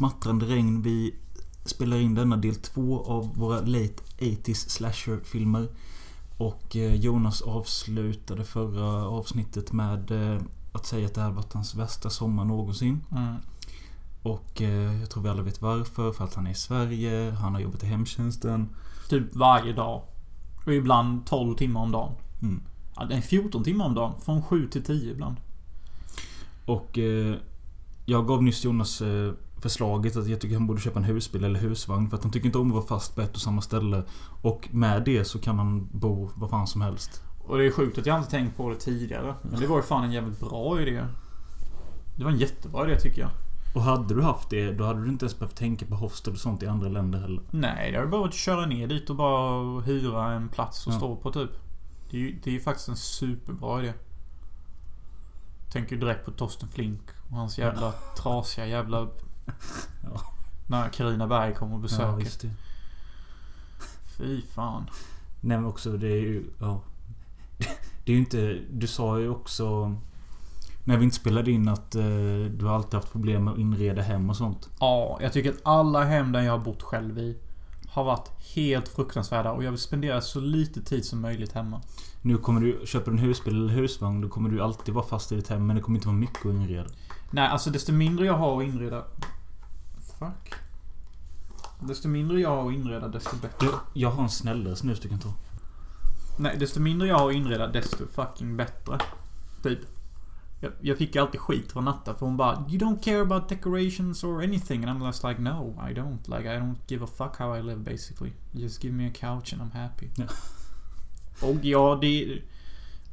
Smattrande regn. Vi spelar in denna del två av våra late 80s slasher-filmer. Och eh, Jonas avslutade förra avsnittet med eh, att säga att det här varit hans värsta sommar någonsin. Mm. Och eh, jag tror vi alla vet varför. För att han är i Sverige, han har jobbat i hemtjänsten. Typ varje dag. Och ibland 12 timmar om dagen. Mm. Ja, det är 14 timmar om dagen. Från 7 till 10 ibland. Och eh, jag gav nyss Jonas eh, förslaget att jag tycker han borde köpa en husbil eller husvagn. För att han tycker inte om att vara fast på ett och samma ställe. Och med det så kan han bo var fan som helst. Och det är sjukt att jag inte tänkt på det tidigare. Men det var ju fan en jävligt bra idé. Det var en jättebra idé tycker jag. Och hade du haft det, då hade du inte ens behövt tänka på hostel och sånt i andra länder heller. Nej, det är bara att köra ner dit och bara hyra en plats och Ja. stå på typ. Det är ju det är faktiskt en superbra idé. Tänker ju direkt på Torsten Flink och hans jävla trasiga jävla... Ja. När Carina Berg kommer och besöker. Ja, visst det. Fy fan. Nej men också det är ju... Ja. Det är ju inte... Du sa ju också... När vi inte spelade in att eh, du har alltid haft problem med att inreda hem och sånt. Ja, jag tycker att alla hem där jag har bott själv i har varit helt fruktansvärda och jag vill spendera så lite tid som möjligt hemma. Nu kommer du... Köper du en husbil eller husvagn då kommer du alltid vara fast i ditt hem men det kommer inte vara mycket att inreda. Nej, alltså desto mindre jag har att inreda... Fuck. Desto mindre jag har att inreda, desto bättre. Du, jag har en snällare snus du kan ta. Nej, desto mindre jag har att inreda, desto fucking bättre. Typ. Jag, jag fick alltid skit från Natta för hon bara You don't care about decorations or anything. And I'm just like no, I don't. Like I don't give a fuck how I live basically. Just give me a couch and I'm happy. Ja. Och ja, det...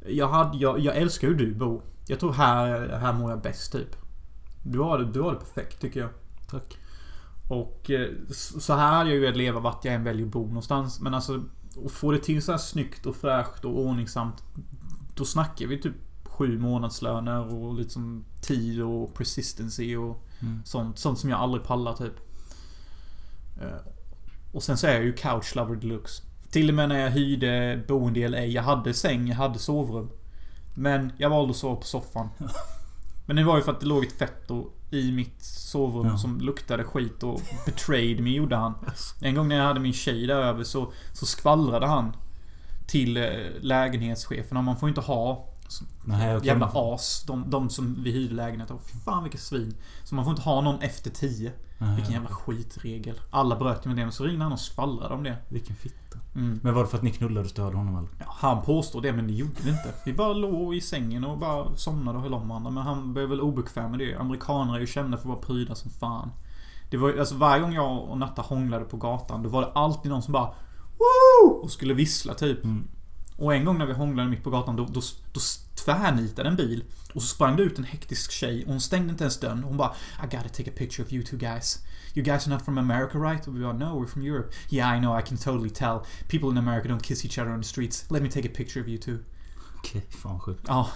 Jag, hade, jag, jag älskar hur du bor. Jag tror här, här mår jag bäst typ. Du har det, du har det perfekt tycker jag. Tack. Och eh, så här hade jag ju velat leva vart jag än väljer att bo någonstans. Men alltså, att få det till så här snyggt och fräscht och ordningsamt. Då snackar vi typ sju månadslöner och liksom tid och persistency och Mm. sånt. Sånt som jag aldrig pallar typ. Eh, Och sen så är jag ju couch lover deluxe. Till och med när jag hyrde boende i LA. Jag hade säng, jag hade sovrum. Men jag valde att sova på soffan. Men det var ju för att det låg ett fetto i mitt sovrum Ja. som luktade skit och betrayed me gjorde han. En gång när jag hade min tjej där över så, så skvallrade han till eh, lägenhetschefen. Man får inte ha Nej, okej. Jävla as. De, de som vi hyrde lägenhet av. Fan vilka svin. Så man får inte ha någon efter 10. Nej, Vilken jävla skitregel. Alla bröt ju med det. Men så ringde han och skvallrade om det. Vilken fitta. Mm. Men var det för att ni knullade och störde honom eller? Ja, han påstår det men det gjorde vi inte. Vi bara låg i sängen och bara somnade och höll om varandra. Men han blev väl obekväm med det. Amerikaner är ju kända för att vara pryda som fan. Det var alltså varje gång jag och Natta hånglade på gatan. Då var det alltid någon som bara Woo! Och skulle vissla typ. Mm. Och en gång när vi hånglade mitt på gatan då, då, då tvärnitade en bil. Och så sprang det ut en hektisk tjej och hon stängde inte ens dörren. Hon bara I gotta take a picture of you two guys. You guys are not from America right? Vi bara No, we're from Europe. Yeah, I know, I can totally tell. People in America don't kiss each other on the streets. Let me take a picture of you two. Okej, fan sjukt. Ja.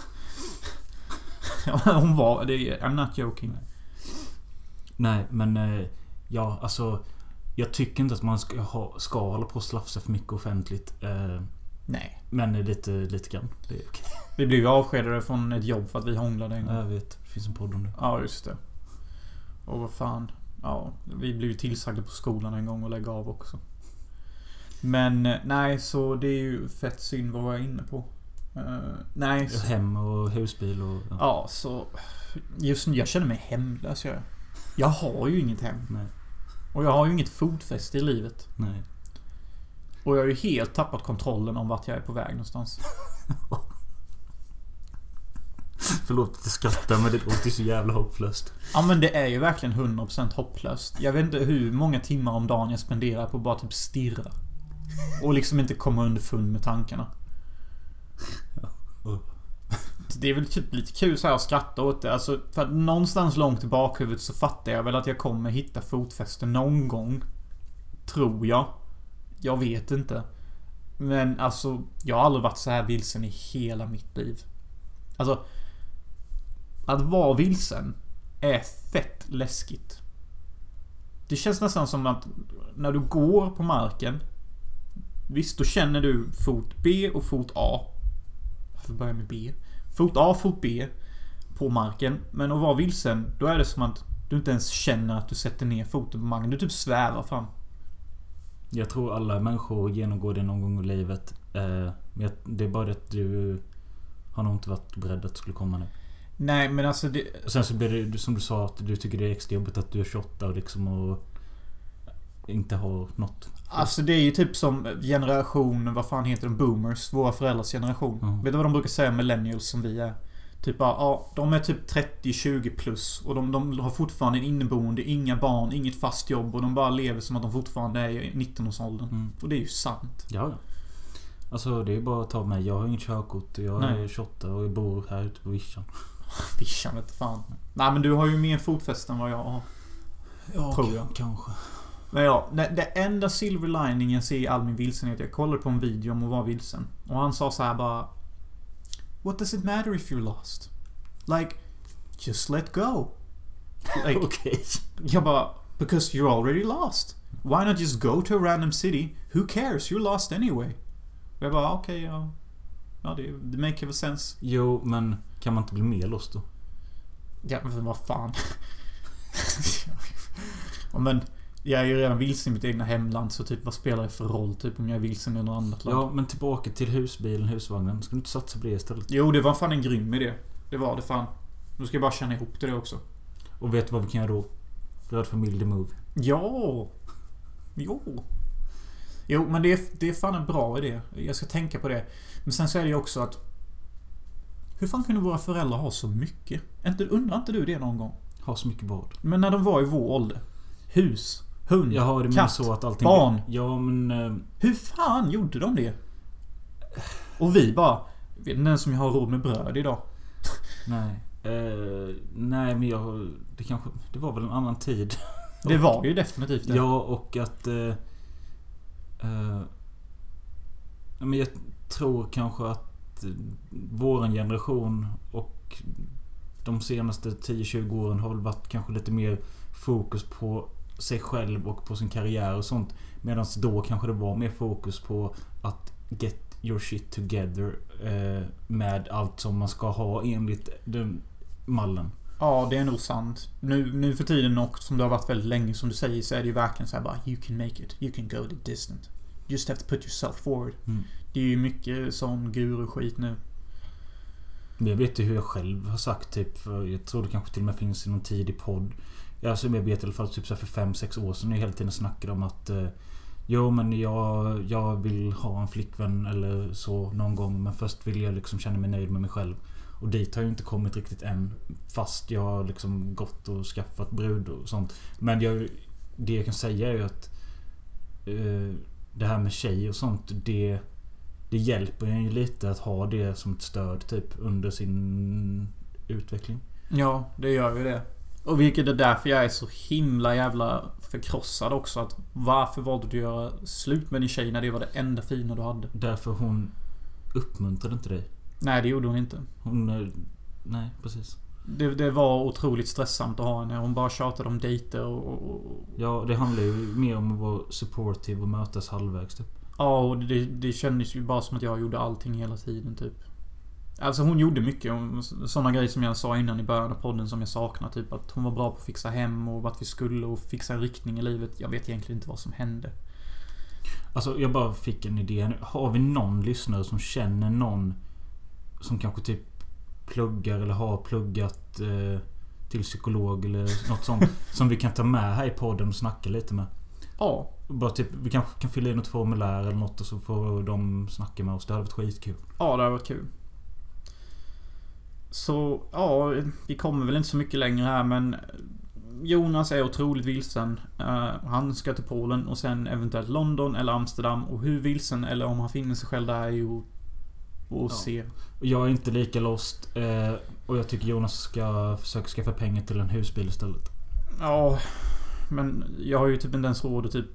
Hon var det. är- I'm not joking. Nej, men... eh, Ja, alltså... Jag tycker inte att man ska, ha, ska hålla på och slafsa för mycket offentligt. eh, Nej. Men lite, lite grann. Det är okej. Vi blev ju avskedade från ett jobb för att vi hånglade en gång. Jag vet. Det finns en podd om det. Ja, just det. Och vad fan. Ja, vi blev ju tillsagda på skolan en gång att lägga av också. Men eh, nej, så det är ju fett synd vad var jag inne på. Eh, nej, så, Hem och husbil och... Ja. ja så... Just nu, jag känner mig hemlös jag. Jag har ju inget hem. Nej. Och jag har ju inget fotfäste i livet. Nej. Och jag har ju helt tappat kontrollen om vart jag är på väg någonstans. Förlåt att jag skrattar men det låter så jävla hopplöst. Ja men det är ju verkligen 100% hopplöst. Jag vet inte hur många timmar om dagen jag spenderar på att bara typ stirra. Och liksom inte komma underfund med tankarna. Det är väl typ lite kul så här att skratta åt det. Alltså, för att någonstans långt i bakhuvudet så fattar jag väl att jag kommer hitta fotfäste någon gång. Tror jag. Jag vet inte. Men alltså, jag har aldrig varit så här vilsen i hela mitt liv. Alltså, att vara vilsen är fett läskigt. Det känns nästan som att när du går på marken. Visst, då känner du fot B och fot A. Varför börjar med B? Fot A, fot B. På marken. Men att vara vilsen, då är det som att Du inte ens känner att du sätter ner foten på marken. Du typ svävar fram. Jag tror alla människor genomgår det någon gång i livet. Eh, men det är bara det att du har nog inte varit beredd att det skulle komma nu. Nej, men alltså det... Och sen så blir det som du sa att du tycker det är extra jobbigt att du är 28 och liksom och inte har något. Alltså det är ju typ som generation, vad fan heter de? Boomers. Våra föräldrars generation. Mm. Vet du vad de brukar säga millennials som vi är? Typ bara, ja, de är typ 30-20 plus. Och de, de har fortfarande en inneboende, inga barn, inget fast jobb. Och de bara lever som att de fortfarande är i 19-årsåldern. Mm. Och det är ju sant. Ja, ja. Alltså det är bara att ta mig. Jag har inget körkort. Jag Nej. är 28 och jag bor här ute på vischan. Vischan vet fan. Nej men du har ju mer fotfäste än vad jag har. Ja, Tror jag. kanske. Men ja, det, det enda silver lining jag ser i all min vilsenhet. Jag kollade på en video om att vara vilsen. Och han sa så här bara... What does it matter if you're lost? Like, just let go. Like, Okej. jag bara... Because you're already lost. Why not just go to a random city? Who cares? You're lost anyway. Och jag bara, okej, ja. Ja, det, det make väl sense. Jo, men kan man inte bli mer lost då? Ja, men vad fan. ja, men, jag är ju redan vilsen i mitt egna hemland, så typ vad spelar det för roll typ om jag är vilsen i något annat land? Ja, men tillbaka till husbilen, husvagnen. Ska du inte satsa på det istället? Jo, det var fan en grym idé. Det var det fan. Nu ska jag bara känna ihop det också. Och vet du vad vi kan göra då? Röd familj the move. Ja! Jo. Jo, men det är, det är fan en bra idé. Jag ska tänka på det. Men sen så är det ju också att... Hur fan kunde våra föräldrar ha så mycket? Inte, undrar inte du det någon gång? Ha så mycket vad? Men när de var i vår ålder. Hus, hund, Jag har det katt, så att allting... barn. Ja, men... eh, Hur fan gjorde de det? Och vi bara... Vet den som jag har råd med bröd idag? Nej. Eh, nej, men jag... Det kanske... Det var väl en annan tid. Det var ju definitivt det. Ja, och att... Eh, Uh, men jag tror kanske att eh, våran generation och de senaste 10-20 åren har väl varit kanske lite mer fokus på sig själv och på sin karriär och sånt. Medan då kanske det var mer fokus på att get your shit together eh, med allt som man ska ha enligt den mallen. Ja, det är nog sant. Nu, nu för tiden och som det har varit väldigt länge som du säger så är det ju verkligen så här bara You can make it. You can go the distance. Just have to put yourself forward. Mm. Det är ju mycket sån guru-skit nu. Jag vet ju hur jag själv har sagt typ, för jag tror det kanske till och med finns i någon tidig podd. Jag, alltså, jag vet i alla fall typ så för 5-6 år sedan jag hela tiden snackade om att eh, Jo men jag, jag vill ha en flickvän eller så någon gång men först vill jag liksom känna mig nöjd med mig själv. Och dit har jag inte kommit riktigt än. Fast jag har liksom gått och skaffat brud och sånt. Men jag, det jag kan säga är ju att eh, Det här med tjej och sånt det Det hjälper en ju lite att ha det som ett stöd typ under sin utveckling. Ja, det gör ju det. Och vilket är därför jag är så himla jävla förkrossad också. Att varför valde du att göra slut med din tjej när det var det enda fina du hade? Därför hon uppmuntrade inte dig. Nej, det gjorde hon inte. Hon... eh, Nej, precis. Det, det var otroligt stresssamt att ha henne. Hon bara tjatade om dejter och, och. Ja, det handlar ju mer om att vara supportive och mötas halvvägs typ. Ja, och det, det kändes ju bara som att jag gjorde allting hela tiden typ. Alltså hon gjorde mycket. Sådana grejer som jag sa innan i början av podden som jag saknar. Typ att hon var bra på att fixa hem och vart vi skulle och fixa en riktning i livet. Jag vet egentligen inte vad som hände. Alltså jag bara fick en idé nu. Har vi någon lyssnare som känner någon som kanske typ pluggar eller har pluggat eh, till psykolog eller något sånt. som vi kan ta med här i podden och snacka lite med. Ja, Bara typ, vi kanske kan fylla i något formulär eller något och så får de snacka med oss. Det hade varit skitkul. Ja, det har varit kul. Så, ja, vi kommer väl inte så mycket längre här men Jonas är otroligt vilsen. Eh, han ska till Polen och sen eventuellt London eller Amsterdam. Och hur vilsen eller om han finner sig själv där är ju att Ja. se. Och Jag är inte lika lost. Eh, och jag tycker Jonas ska försöka skaffa pengar till en husbil istället. Ja, men jag har ju typ inte ens råd att typ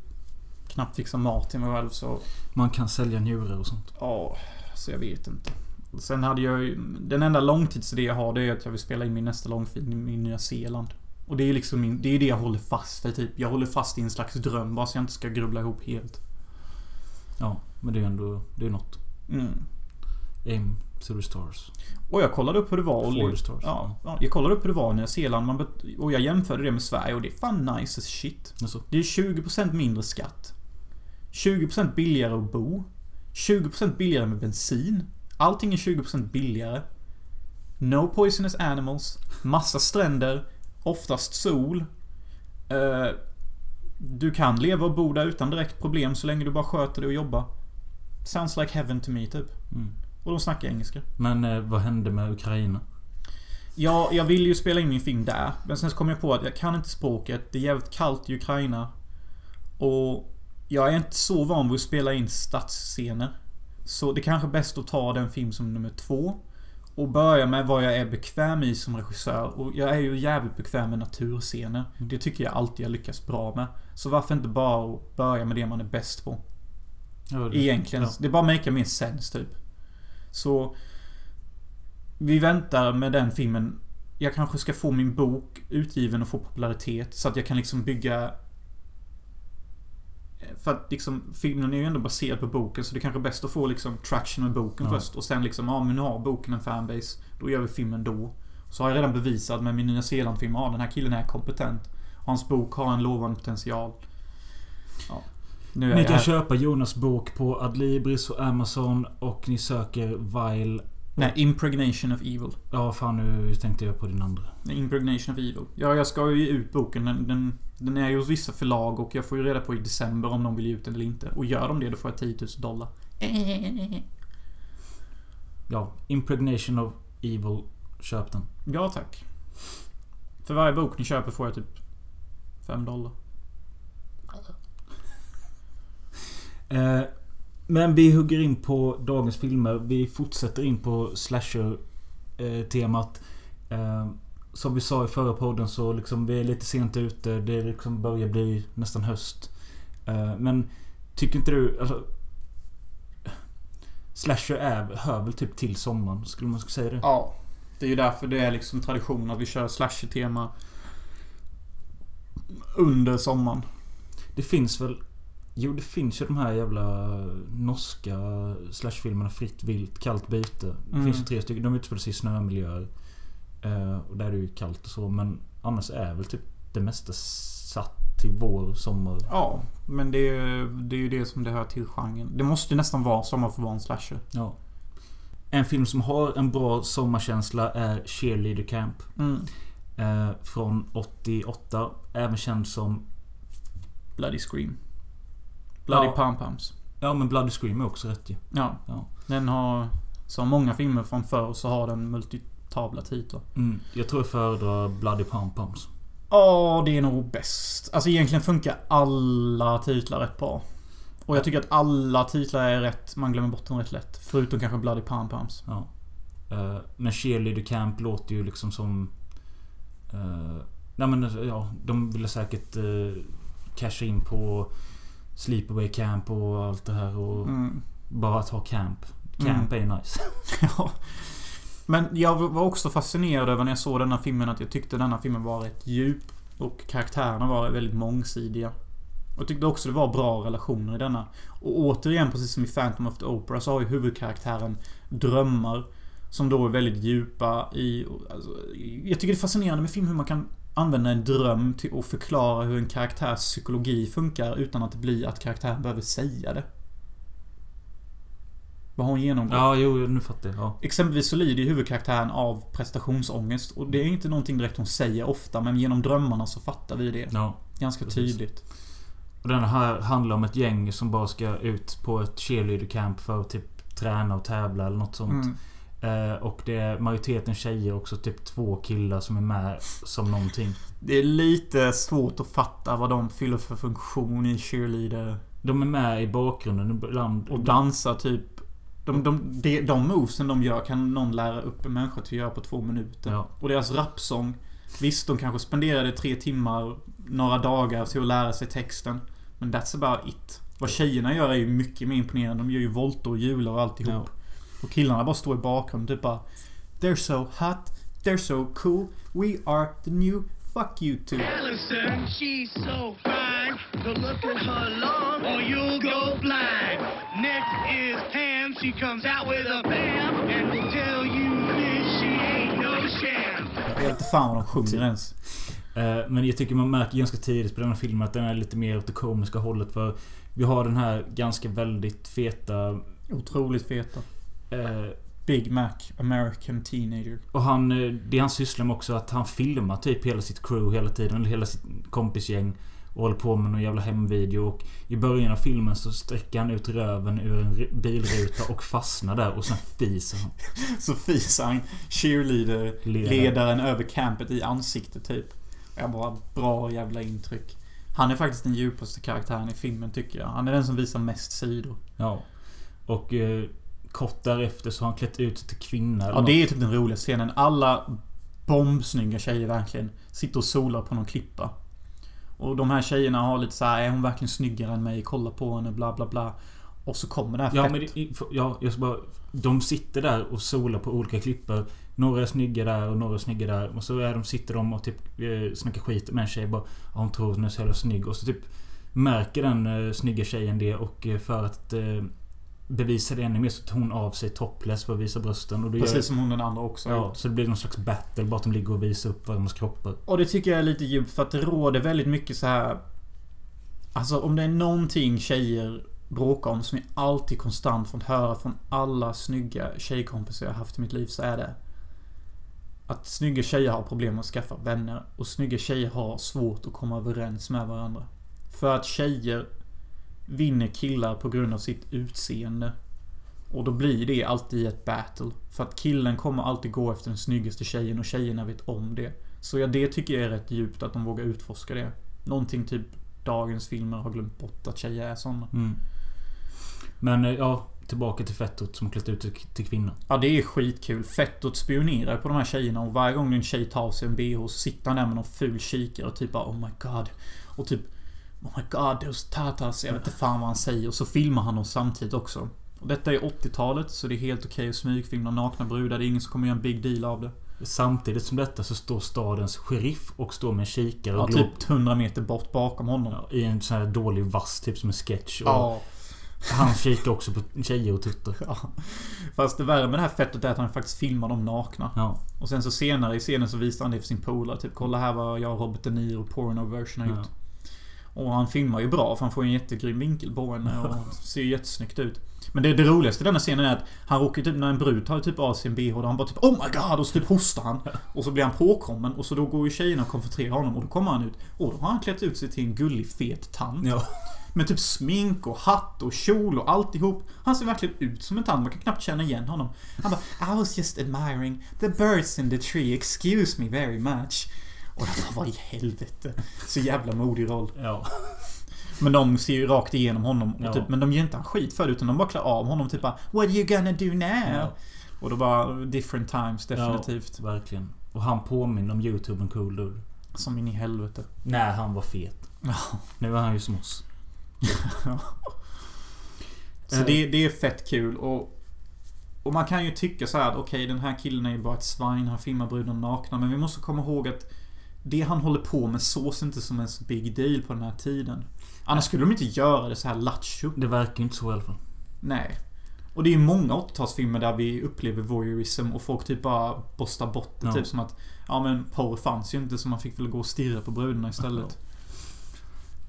knappt fixa mat till mig själv så... Man kan sälja njurar och sånt. Ja, så jag vet inte. Sen hade jag ju... Den enda långtidsidé jag har det är att jag vill spela in min nästa långfilm i Nya Zeeland. Och det är liksom min, det är det jag håller fast i typ. Jag håller fast i en slags dröm bara så jag inte ska grubbla ihop helt. Ja, men det är ändå... Det är något. Mm. Aim Zero Stars. Och jag kollade upp hur det var. och- Four Stars. Ja, ja, jag kollade upp hur det var i Nya Zeeland. Och jag jämförde det med Sverige och det är fan nice as shit. Alltså, Det är 20% mindre skatt. 20% billigare att bo. 20% billigare med bensin. Allting är 20% billigare. No poisonous animals. Massa stränder. Oftast sol. Eh, du kan leva och bo där utan direkt problem så länge du bara sköter dig och jobbar. Sounds like heaven to me typ. mm. Och de snackar engelska. Men eh, vad hände med Ukraina? Ja, jag ville ju spela in min film där. Men sen så kom jag på att jag kan inte språket. Det är jävligt kallt i Ukraina. Och jag är inte så van vid att spela in stadsscener. Så det är kanske är bäst att ta den film som nummer två. Och börja med vad jag är bekväm i som regissör. Och jag är ju jävligt bekväm med naturscener. Det tycker jag alltid jag lyckas bra med. Så varför inte bara börja med det man är bäst på? Ja, det- Egentligen. Ja. Det bara make mer sense typ. Så... Vi väntar med den filmen. Jag kanske ska få min bok utgiven och få popularitet så att jag kan liksom bygga... För att liksom, filmen är ju ändå baserad på boken så det är kanske är bäst att få liksom traction med boken Ja. först. Och sen liksom, ja men nu har boken en fanbase. Då gör vi filmen då. Så har jag redan bevisat med min Nya Zeeland-film, ja den här killen är kompetent. Hans bok har en lovande potential. Ja. Ni kan här. köpa Jonas bok på Adlibris och Amazon och ni söker Vile. Nej, Impregnation of Evil. Ja, fan nu tänkte jag på din andra. Impregnation of Evil. Ja, jag ska ju ge ut boken. Den, den, den är ju hos vissa förlag och jag får ju reda på i december om de vill ge ut den eller inte. Och gör de det, då får jag 10 000 dollar. Ja, Impregnation of Evil. Köp den. Ja, tack. För varje bok ni köper får jag typ 5 dollar. Eh, men vi hugger in på dagens filmer. Vi fortsätter in på slasher-temat. Eh, som vi sa i förra podden så liksom vi är lite sent ute. Det liksom börjar bli nästan höst. Eh, men tycker inte du... Alltså, slasher är, hör väl typ till sommaren? Skulle man säga det? Ja. Det är ju därför det är liksom tradition att vi kör slasher-tema under sommaren. Det finns väl... Jo, det finns ju de här jävla norska slashfilmerna Fritt vilt, Kallt byte. Det Mm. finns ju tre stycken. De utspelar sig i snömiljöer. Eh, och där är det ju kallt och så. Men annars är väl typ det mesta satt till vår, sommar. Ja, men det är, det är ju det som det hör till genren. Det måste ju nästan vara sommar för att vara en slasher. Ja. En film som har en bra sommarkänsla är Cheerleader Camp. Mm. Eh, från 88. Även känd som... Bloody Scream. Bloody Ja. Pom Poms. Ja, men Bloody Scream är också rätt ju. Ja. Ja. Den har... Som många filmer från förr så har den multitabla titlar. Mm, jag tror jag föredrar Bloody Pom Poms. Ja, det är nog bäst. Alltså egentligen funkar alla titlar rätt bra. Och jag tycker att alla titlar är rätt. Man glömmer bort dem rätt lätt. Förutom kanske Bloody Pom Poms. Ja. Uh, men Cheerleader Camp låter ju liksom som... Uh, nej men ja, de ville säkert uh, casha in på Sleepaway Camp och allt det här och Mm. bara att ha camp. Camp är ju nice. Ja. Men jag var också fascinerad över när jag såg denna filmen att jag tyckte denna filmen var rätt djup. Och karaktärerna var väldigt mångsidiga. Och jag tyckte också det var bra relationer i denna. Och återigen, precis som i Phantom of the Opera, så har ju huvudkaraktären drömmar. Som då är väldigt djupa i... Alltså, jag tycker det är fascinerande med film hur man kan använda en dröm till att förklara hur en karaktärs psykologi funkar utan att det blir att karaktären behöver säga det. Vad har hon genomgått? Ja, jo, nu fattar jag. Ja. Exempelvis så lider ju huvudkaraktären av prestationsångest. Och det är inte någonting direkt hon säger ofta, men genom drömmarna så fattar vi det. ja. Ganska precis. tydligt. Och den här handlar om ett gäng som bara ska ut på ett cheerleader camp för att typ träna och tävla eller något sånt. Mm. Eh, och det är majoriteten tjejer också. Typ två killar som är med som någonting. Det är lite svårt att fatta vad de fyller för funktion i cheerleader. De är med i bakgrunden ibland. Och dansar typ... De, de, de, de movesen de gör kan någon lära upp en människa till att göra på två minuter. Ja. Och deras rapsång. Visst, de kanske spenderade tre timmar, några dagar till att lära sig texten. Men that's about it. Vad tjejerna gör är ju mycket mer imponerande. De gör ju volter och hjular och alltihop. Ja. Och killarna bara står i bakgrunden typ bara They're so hot, they're so cool, we are the new fuck you too Allison, she's so fine. The look at her long, or you'll go blind. Next is Pam, she comes out with a bam and will tell you this, she ain't no sham. Jag vet inte fan vad de sjunger ens. Eh, men jag tycker man märker ganska tidigt på den här filmen att den är lite mer åt det komiska hållet. För vi har den här ganska väldigt feta... Otroligt feta. Eh, Big Mac, American Teenager. och han... eh, Det han sysslar med också att han filmar typ hela sitt crew hela tiden. Eller hela sitt kompisgäng. Och håller på med någon jävla hemvideo. Och i början av filmen så sträcker han ut röven ur en bilruta och fastnar där. Och sen fiser han. Så fiser han cheerleader Ledare. ledaren över campet i ansiktet typ. Jag bara, bra jävla intryck. Han är faktiskt den djupaste karaktären i filmen tycker jag. Han är den som visar mest sidor. Ja. Och eh, kort därefter så har han klätt ut sig till kvinna. Ja, det är typ den roliga scenen. Alla bombsnygga tjejer verkligen sitter och solar på någon klippa. Och de här tjejerna har lite så här, är hon verkligen snyggare än mig? Kolla på henne, bla bla bla. Och så kommer det här Ja, fett. men det, ja, jag ska bara... De sitter där och solar på olika klippor. Några är snygga där och några är snygga där. Och så är de, sitter de och typ eh, snackar skit med en tjej bara... Ja, hon tror hon är så jävla snygg. Och så typ märker den eh, snygga tjejen det och eh, för att eh, bevisa det ännu mer så tar hon av sig topless för att visa brösten. Och då Precis gör, som hon den andra också Ja, så det blir någon slags battle. Bara att de ligger och visar upp varandras kroppar. Och det tycker jag är lite djupt för att det råder väldigt mycket så här. Alltså om det är någonting tjejer bråkar om som jag alltid konstant fått höra från alla snygga tjejkompisar jag haft i mitt liv så är det att snygga tjejer har problem med att skaffa vänner och snygga tjejer har svårt att komma överens med varandra. För att tjejer vinner killar på grund av sitt utseende. Och då blir det alltid ett battle. För att killen kommer alltid gå efter den snyggaste tjejen och tjejerna vet om det. Så ja, det tycker jag är rätt djupt att de vågar utforska det. Någonting typ dagens filmer har glömt bort att tjejer är såna. Mm. Men eh, ja, tillbaka till Fettot som klätt ut till kvinna. Ja, det är skitkul. Fettot spionerar på de här tjejerna och varje gång en tjej tar sig en bh så sitter han där med någon ful kikare och typ bara, Oh my god. Och typ Oh my god, those tatas. Jag vet inte fan vad han säger. Och så filmar han dem samtidigt också. Och detta är 80-talet så det är helt okej att smygfilma nakna brudar. Det är ingen som kommer göra en big deal av det. Samtidigt som detta så står stadens sheriff och står med en kikare Ja, och glor typ 100 meter bort bakom honom. Ja, I en sån här dålig vass, typ som en sketch. Och Ja. Han kikar också på tjejer och tuttar. ja. Fast det värre med det här fettet är att han faktiskt filmar dem nakna. Ja. Och sen så senare i scenen så visar han det för sin polare. Typ kolla här vad jag och Robert De Niro porno version har Ja. Och han filmar ju bra för han får en jättegrym vinkel på henne och ser ju jättesnyggt ut. Men det, det roligaste i denna scenen är att han råkar typ när en brud tar typ av sin bh och han bara typ Oh my god! Och så typ hostar han. Och så blir han påkommen och så då går ju tjejerna och konfronterar honom och då kommer han ut. Och då har han klätt ut sig till en gullig fet tant. Ja. Med typ smink och hatt och kjol och alltihop. Han ser verkligen ut som en tant. Man kan knappt känna igen honom. Han bara I was just admiring the birds in the tree. Excuse me very much. Och jag bara, vad i helvete? Så jävla modig roll. Ja. Men de ser ju rakt igenom honom. Och Ja. typ, men de ger inte han skit för det utan de bara klär av honom. Typ bara What are you gonna do now? Ja. Och då bara different times definitivt. Ja, verkligen. Och han påminner om YouTube en cool dude. Som in i helvete. När han var fet. Ja. Nu är han ju som oss. Så det, det är fett kul och... Och man kan ju tycka så här att okej den här killen är ju bara ett svin. Han filmar brudarna nakna. Men vi måste komma ihåg att det han håller på med sås inte som en så big deal på den här tiden. Annars skulle de inte göra det så här lattjo. Det verkar inte så i alla fall. Nej. Och det är ju många 80-talsfilmer där vi upplever voyeurism och folk typ bara borstar bort det. Ja. Typ som att Ja men porr fanns ju inte så man fick väl gå och stirra på brudarna istället.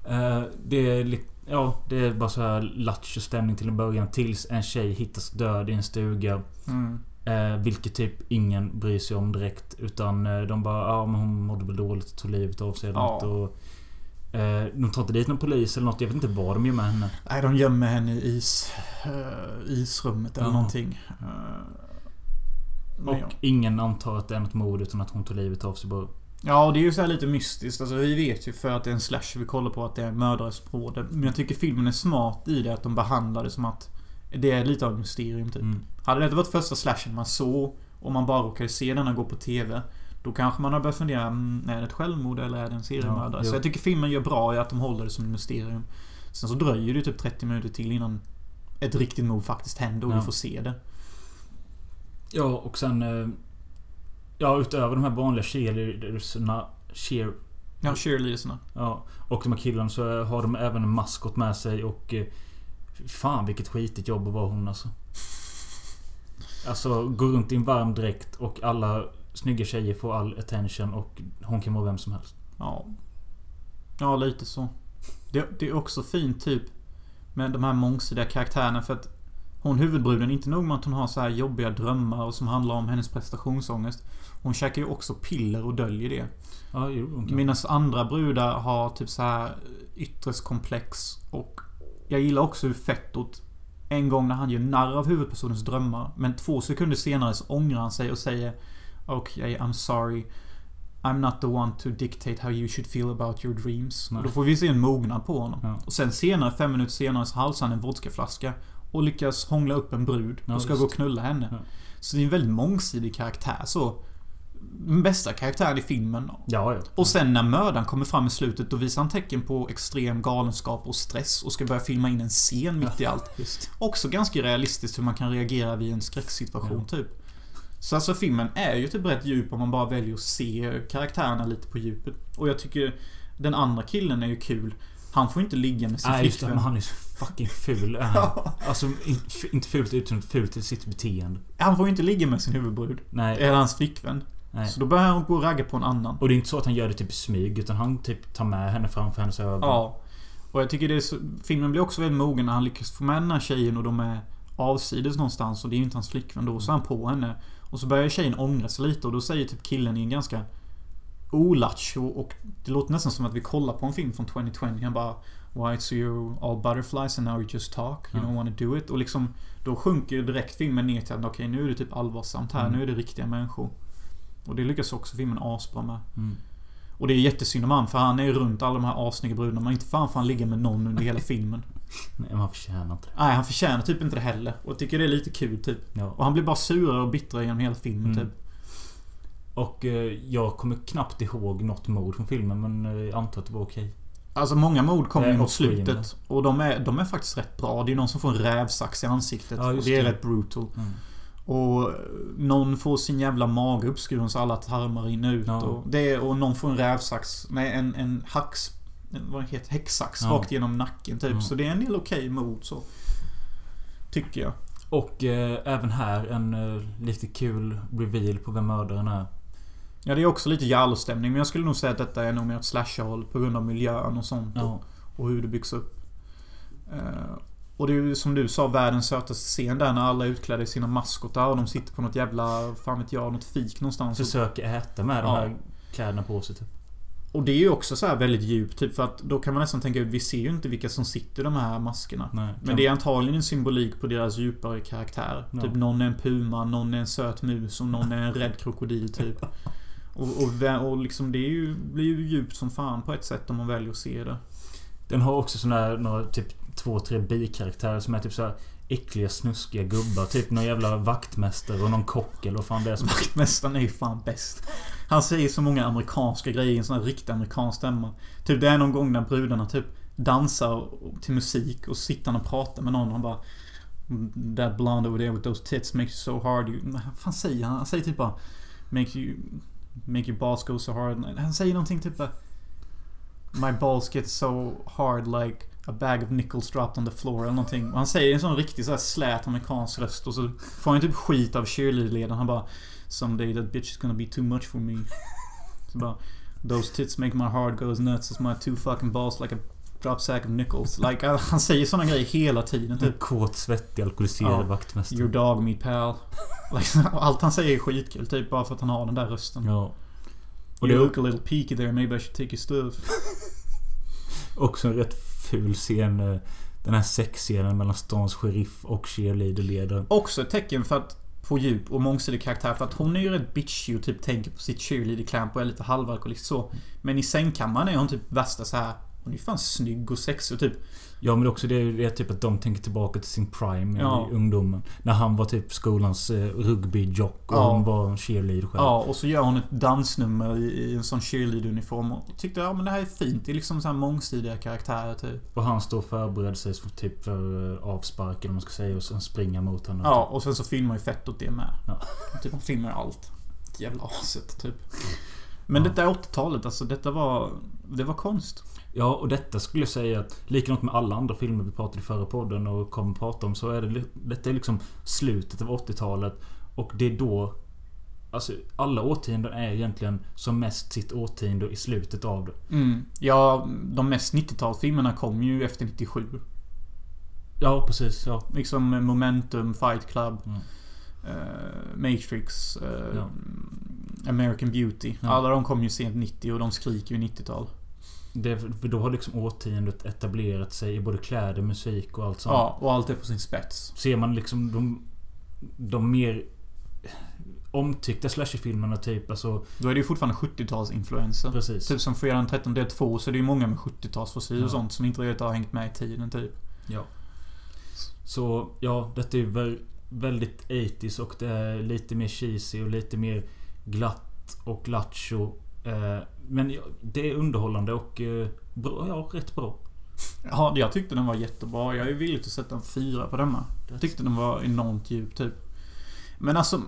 Eh, det är Ja, det är bara så här stämning till en början. Tills en tjej hittas död i en stuga. Mm. Eh, vilket typ ingen bryr sig om direkt. Utan eh, de bara ja men hon mådde väl dåligt och tog livet av sig Ja. Och, eh, de tar inte dit någon polis eller något. Jag vet inte vad de gör med henne. Nej, de gömmer henne i is, eh, isrummet eller Ja. någonting. Men Och ja. ingen antar att det är något mord utan att hon tog livet av sig bara. Ja, och det är ju så här lite mystiskt. Alltså, vi vet ju för att det är en slash vi kollar på att det är en mördare som råder. Men jag tycker filmen är smart i det att de behandlar det som att det är lite av ett mysterium typ. Mm. Hade det varit första slashen man såg och man bara råkade se denna gå på TV. Då kanske man har börjat fundera, mm, är det ett självmord eller är det en seriemördare? Ja, så jag tycker filmen gör bra i att de håller det som ett mysterium. Sen så dröjer det typ 30 minuter till innan ett riktigt mord faktiskt händer och Ja. vi får se det. Ja, och sen... eh, Ja, utöver de här vanliga cheerleadersna... Cheer... Ja, cheerleadersna. Ja, och de här killarna så har de även en maskot med sig och... Fan vilket skitigt jobb att vara hon alltså. Alltså, gå runt i en varm dräkt och alla snygga tjejer får all attention och hon kan vara vem som helst. Ja. Ja, lite så. Det, det är också fint typ med de här mångsidiga karaktärerna för att hon huvudbruden, inte nog med att hon har så här jobbiga drömmar och som handlar om hennes prestationsångest. Hon käkar ju också piller och döljer det. Ja. Medan andra brudar har typ så här ytterskomplex och jag gillar också hur Fettot en gång när han gör narr av huvudpersonens drömmar men två sekunder senare så ångrar han sig och säger Okej, I'm sorry. I'm not the one to dictate how you should feel about your dreams. Nej. Och då får vi se en mognad på honom. Ja. Och sen senare, fem minuter senare, så halsar han en vodkaflaska. Och lyckas hångla upp en brud. Ja, och ska visst. gå och knulla henne. Ja. Så det är en väldigt mångsidig karaktär så. Bästa karaktären i filmen. Ja, ja. Och sen när mördaren kommer fram i slutet, då visar han tecken på extrem galenskap och stress och ska börja filma in en scen mitt i allt. Just. Också ganska realistiskt hur man kan reagera vid en skräcksituation, typ. Så alltså filmen är ju typ rätt djup om man bara väljer att se karaktärerna lite på djupet. Och jag tycker den andra killen är ju kul. Han får inte ligga med sin Nej, just det. Men han är så fucking ful. han. Alltså, inte fult utan fult i sitt beteende. Han får ju inte ligga med sin huvudbrud. Nej. Eller hans flickvän. Nej. Så då börjar han gå och ragga på en annan. Och det är inte så att han gör det typ smyg, utan han typ tar med henne framför hennes ögon. Ja. Och jag tycker det så, Filmen blir också väldigt mogen när han lyckas få med den här tjejen och de är avsides någonstans och det är ju inte hans flickvän då. Så är han på henne. Och så börjar tjejen ångra sig lite och då säger typ killen i en ganska olattjo och det låter nästan som att vi kollar på en film från 2020. Han bara Why so you're all butterflies and now you just talk? You don't wanna do it? Och liksom Då sjunker ju direkt filmen ner till att okej nu är det typ allvarsamt här. Mm. Nu är det riktiga människor. Och det lyckas också filmen asbra med. Mm. Och det är jättesynd om han för han är ju runt alla de här assnygga brudarna. Men inte fan får han ligga med någon under hela filmen. Nej, men han förtjänar inte det. Nej, han förtjänar typ inte det heller. Och jag tycker det är lite kul typ. Och Ja. han blir bara surare och bittrare genom hela filmen Mm. typ. Och eh, jag kommer knappt ihåg något mord från filmen, men eh, jag antar att det var okej. Alltså många mord kommer Det ju mot slutet. Och de är, de är faktiskt rätt bra. Det är någon som får en rävsax i ansiktet. Ja, och just det är det. rätt brutal. Mm. Och någon får sin jävla mage uppskuren så alla tarmar rinner ut. Ja. Och, det och någon får en rävsax. Nej, en, en hax... en- Vad heter? Häcksax Ja. rakt genom nacken typ. Ja. Så det är en del okej mord så. Tycker jag. Och eh, även här en eh, lite kul reveal på vem mördaren är. Ja, det är också lite Jallo-stämning. Men jag skulle nog säga att detta är nog mer ett slasher-håll på grund av miljön och sånt. Ja. Och hur det byggs upp. Eh, och det är ju som du sa världens sötaste scen där när alla är utklädda i sina maskotar och de sitter på något jävla, fan vet jag, något fik någonstans. Försöker äta med Ja. de här kläderna på sig typ. Och det är ju också så här väldigt djupt typ för att då kan man nästan tänka vi ser ju inte vilka som sitter i de här maskerna. Nej, Men det är antagligen en symbolik på deras djupare karaktär. Ja. Typ någon är en puma, någon är en söt mus och någon är en rädd krokodil typ. Och, och, och liksom det är ju, blir ju djupt som fan på ett sätt om man väljer att se det. Den har också såna här, några typ två, tre bikaraktärer som är typ så här äckliga, snuskiga gubbar. Typ någon jävla vaktmästare och någon kock eller vad fan det är som... Vaktmästaren är ju fan bäst. Han säger så många amerikanska grejer i en sån här riktig amerikansk stämma. Typ det är någon gång när brudarna typ dansar till musik och sitter och pratar med någon och han bara mm, That blonde over there with those tits makes you so hard you... Vad fan säger han? Han säger typ bara Make you... Make your balls go so hard. Han säger någonting typ bara My balls get so hard like a bag of nickels dropped on the floor eller någonting. Och han säger en sån riktig så här slät amerikansk röst och så får han typ skit av cheerleader-ledaren. Han bara Someday that bitch is gonna be too much for me. Så bara Those tits make my heart go as nuts as my two fucking balls like a drop sack of nickels. Like, han säger såna grejer hela tiden En typ. kåt, svettig, alkoholiserad Ja. vaktmästare. Your dog me pal. Like, allt han säger är skitkul typ bara för att han har den där rösten. Ja. Och det you är look a little peaky there, maybe I should take your stuff. också en rätt ful scen. Eh, den här sexscenen mellan stans sheriff och cheerleader-ledaren. Också ett tecken för att på djup och mångsidig karaktär för att hon är ju rätt bitchy och typ tänker på sitt cheerleader clamp och är lite halvalkoholist så. Men i sängkammaren är hon typ värsta så här. Hon är ju fan snygg och sexig och typ Ja men också det, det är typ att de tänker tillbaka till sin prime Ja. i ungdomen. När han var typ skolans eh, rugbyjock och Ja. hon var en cheerleader själv. Ja, och så gör hon ett dansnummer i, i en sån cheerleader-uniform och tyckte ja men det här är fint. Det är liksom så här mångsidiga karaktärer typ. Och han står och förbereder sig för, typ för eh, avspark eller vad man ska säga och sen springer mot henne. Ja, och sen så filmar ju fett åt det med. Ja. Typ han filmar allt. Jävla aset typ. Men Ja. detta är 80-talet alltså. Detta var... Det var konst. Ja, och detta skulle jag säga att likadant med alla andra filmer vi pratade i förra podden och kommer prata om så är det Detta är liksom slutet av 80-talet och det är då Alltså alla årtionden är egentligen som mest sitt årtionde i slutet av det. Mm. Ja, de mest 90-talsfilmerna kom ju efter 97. Ja, precis. Ja. Liksom Momentum, Fight Club, Mm. eh, Matrix, eh, Ja. American Beauty. Ja. Alla de kom ju sent 90 och de skriker ju 90-tal. Det, för då har liksom årtiondet etablerat sig i både kläder, musik och allt sånt. Ja, och allt är på sin spets. Ser man liksom de, de mer omtyckta slasherfilmerna typ, alltså... Då är det ju fortfarande 70-talsinfluenser. Precis. Typ som Fredag den 13 del 2 så är det ju många med 70-talsfrisyr Ja. och sånt som inte riktigt har hängt med i tiden typ. Ja. Så, ja, detta är väl väldigt 80s och det är lite mer cheesy och lite mer glatt och lattjo. Eh, men det är underhållande och eh, bra, ja, rätt bra. Ja, jag tyckte den var jättebra. Jag är villig att sätta en fyra på denna. Jag tyckte den var enormt djup typ. Men alltså,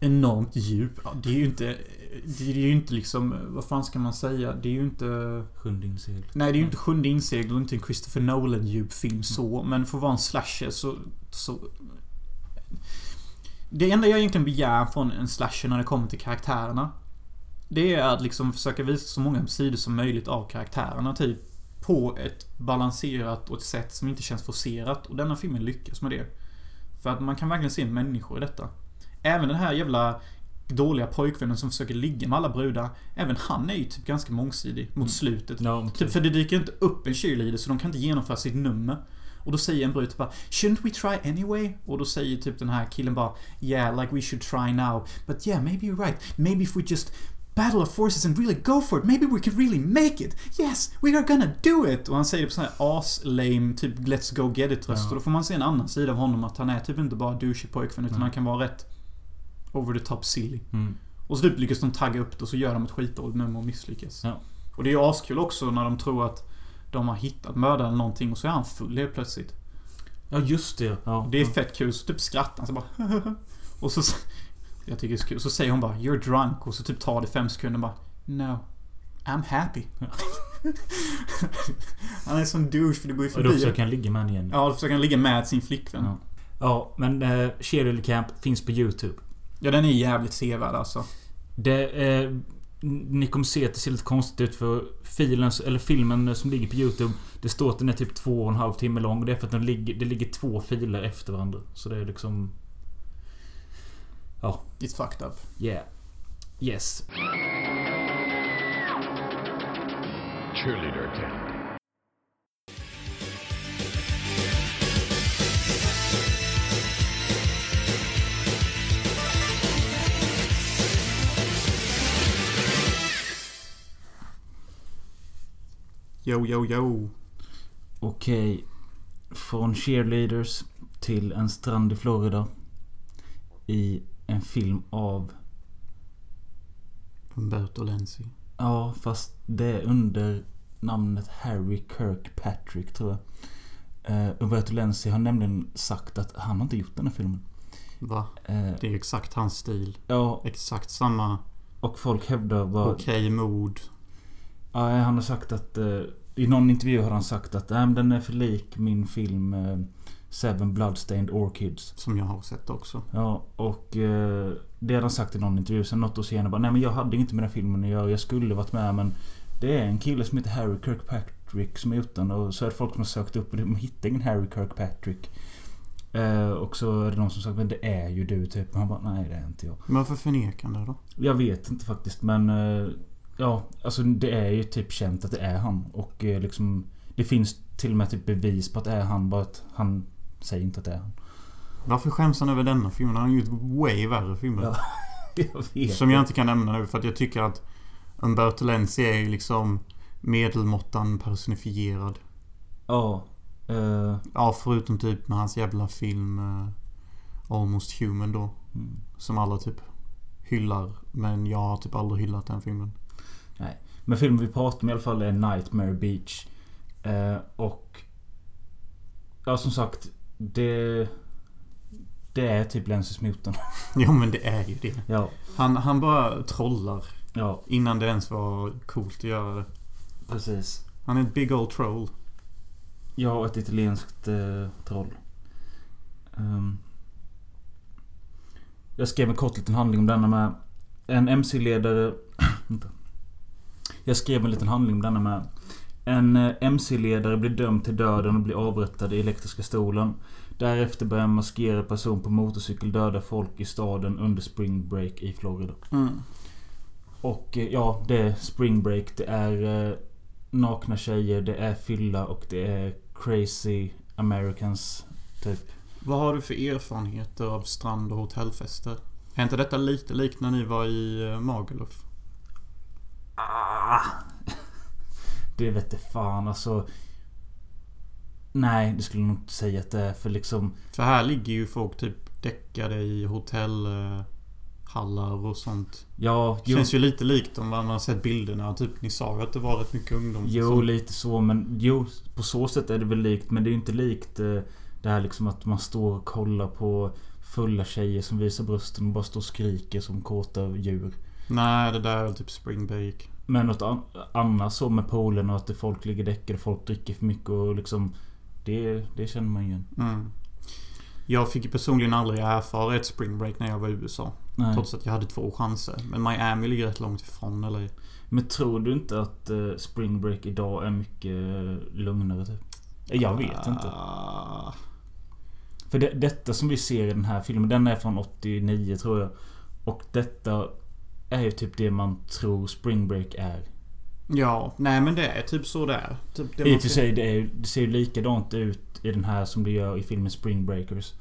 enormt djup. Det är ju inte... Det är ju inte liksom... Vad fan ska man säga? Det är ju inte... Sjunde insegel. Nej, det är ju inte Sjunde insegel och inte en Christopher Nolan-djup film så. Men för att vara en slasher så... så det enda jag egentligen begär från en slasher när det kommer till karaktärerna. Det är att liksom försöka visa så många sidor som möjligt av karaktärerna typ. På ett balanserat och ett sätt som inte känns forcerat. Och denna filmen lyckas med det. För att man kan verkligen se människor i detta. Även den här jävla dåliga pojkvännen som försöker ligga med alla brudar. Även han är ju typ ganska mångsidig mot slutet. Ja, men Typ för det dyker inte upp en cheerleader så de kan inte genomföra sitt nummer. Och då säger en brud typ bara Shouldn't we try anyway? Och då säger typ den här killen bara Yeah, like we should try now. But yeah, maybe you're right. Maybe if we just battle our forces and really go for it. Maybe we can really make it. Yes, we are gonna do it! Och han säger det på sån här as-lame, typ let's go get it röst. Ja. Och då får man se en annan sida av honom. Att han är typ inte bara douchey pojkvän utan Mm. han kan vara rätt over the top silly. Mm. Och så typ lyckas de tagga upp det och så gör de ett skitdåligt nummer och misslyckas. Ja. Och det är ju askul också när de tror att de har hittat mördaren eller någonting och så är han full helt plötsligt. Ja, just det. Ja. Det är fett kul. Så typ skrattar han så bara Och så... Jag tycker det är så kul. Så säger hon bara 'You're drunk' och så typ tar det fem sekunder och bara 'No, I'm happy' Han är sån douche för det går ju Och då förbi. försöker han ligga med henne igen. Ja, då försöker han ligga med sin flickvän. Ja. Ja, men eh, Cheerleader Camp finns på YouTube. Ja, den är jävligt sevärd alltså. Det, eh, ni kommer se att det ser lite konstigt ut för filen, eller filmen som ligger på YouTube Det står att den är typ två och en halv timme lång. Det är för att den ligger, det ligger två filer efter varandra. Så det är liksom... It's fucked up. Yeah. Yes. Cheerleader Camp. Yo, yo, yo. Okej. Från cheerleaders till en strand i Florida. I en film av... Umberto Lenzi. Ja, fast det är under namnet Harry Kirkpatrick tror jag. Uh, Umberto Lenzi har nämligen sagt att han har inte gjort den här filmen. Va? Eh, Det är exakt hans stil. ja, Exakt samma och folk hävdar bara... okej mod. Ja, han har sagt att... eh, I någon intervju har han sagt att den är för lik min film Seven Bloodstained Orchids. Som jag har sett också. Ja, och eh, det hade han sagt i någon intervju. Sen något år senare bara Nej men jag hade inte med den filmen att göra. Jag skulle varit med men Det är en kille som heter Harry Kirkpatrick som gjort den. Och så är det folk som har sökt upp och de hittar ingen Harry Kirkpatrick. Eh, och så är det någon som sagt men det är ju du typ. Och han bara nej det är inte jag. Men varför förnekar han det då? Jag vet inte faktiskt men eh, Ja, alltså det är ju typ känt att det är han. Och eh, liksom Det finns till och med typ bevis på att det är han. Bara att han säger inte att det är han. Varför skäms han över denna filmen? Han har gjort way värre filmer. Ja, jag vet. Som jag inte kan nämna nu för att jag tycker att Umberto Lenzi är ju liksom medelmåttan personifierad. Ja. eh, Ja, förutom typ med hans jävla film eh, Almost Human då. mm. Som alla typ hyllar. Men jag har typ aldrig hyllat den filmen. Men filmen vi pratar om i alla fall är Nightmare Beach. Eh, och... Ja, som sagt. Det... Det är typ Lenses motorn. Jo men det är ju det. ja. Han, han bara trollar. Ja, Innan det ens var coolt att göra det. precis. Han är ett big old troll. Har ett italienskt eh, troll. Ehm. jag skrev en kort liten handling om denna med. En MC-ledare... Jag skrev en liten handling denna med. En eh, MC-ledare blir dömd till döden och blir avrättad i elektriska stolen. Därefter börjar en maskerad person på motorcykel döda folk i staden under spring break i Florida. Mm. Och eh, ja, det är spring break. Det är eh, nakna tjejer, det är fylla och det är crazy Americans. Typ. Vad har du för erfarenheter av strand och hotellfester? Är inte detta lite likt när ni var i eh, Magaluf? Ah, det vete fan alltså. Nej, det skulle jag nog inte säga att det är. För liksom... För här ligger ju folk typ däckade i hotellhallar och sånt. Ja, jo, Känns ju lite likt om man har sett bilderna. Typ, ni sa ju att det var rätt mycket ungdom. jo som- lite så. Men jo, på så sätt är det väl likt. Men det är ju inte likt eh, det här liksom att man står och kollar på fulla tjejer som visar brösten och bara står och skriker som kåta djur. Nej, det där är väl typ spring break. Men något an- annat så med poolen och att det folk ligger däckade, folk dricker för mycket och liksom... Det, det känner man igen. Mm. Jag fick ju personligen aldrig erfara ett spring break när jag var i USA. Nej. Trots att jag hade två chanser. Men Miami ligger rätt långt ifrån eller? Men tror du inte att eh, Spring Break idag är mycket eh, lugnare typ? Jag vet inte. Ah, För det, detta som vi ser i den här filmen, den är från 89 tror jag. Och detta är ju typ det man tror Spring Break är. Ja, nej men det är typ så där. Typ det I och för sig, det, är, det ser ju likadant ut i den här som det gör i filmen Spring Breakers.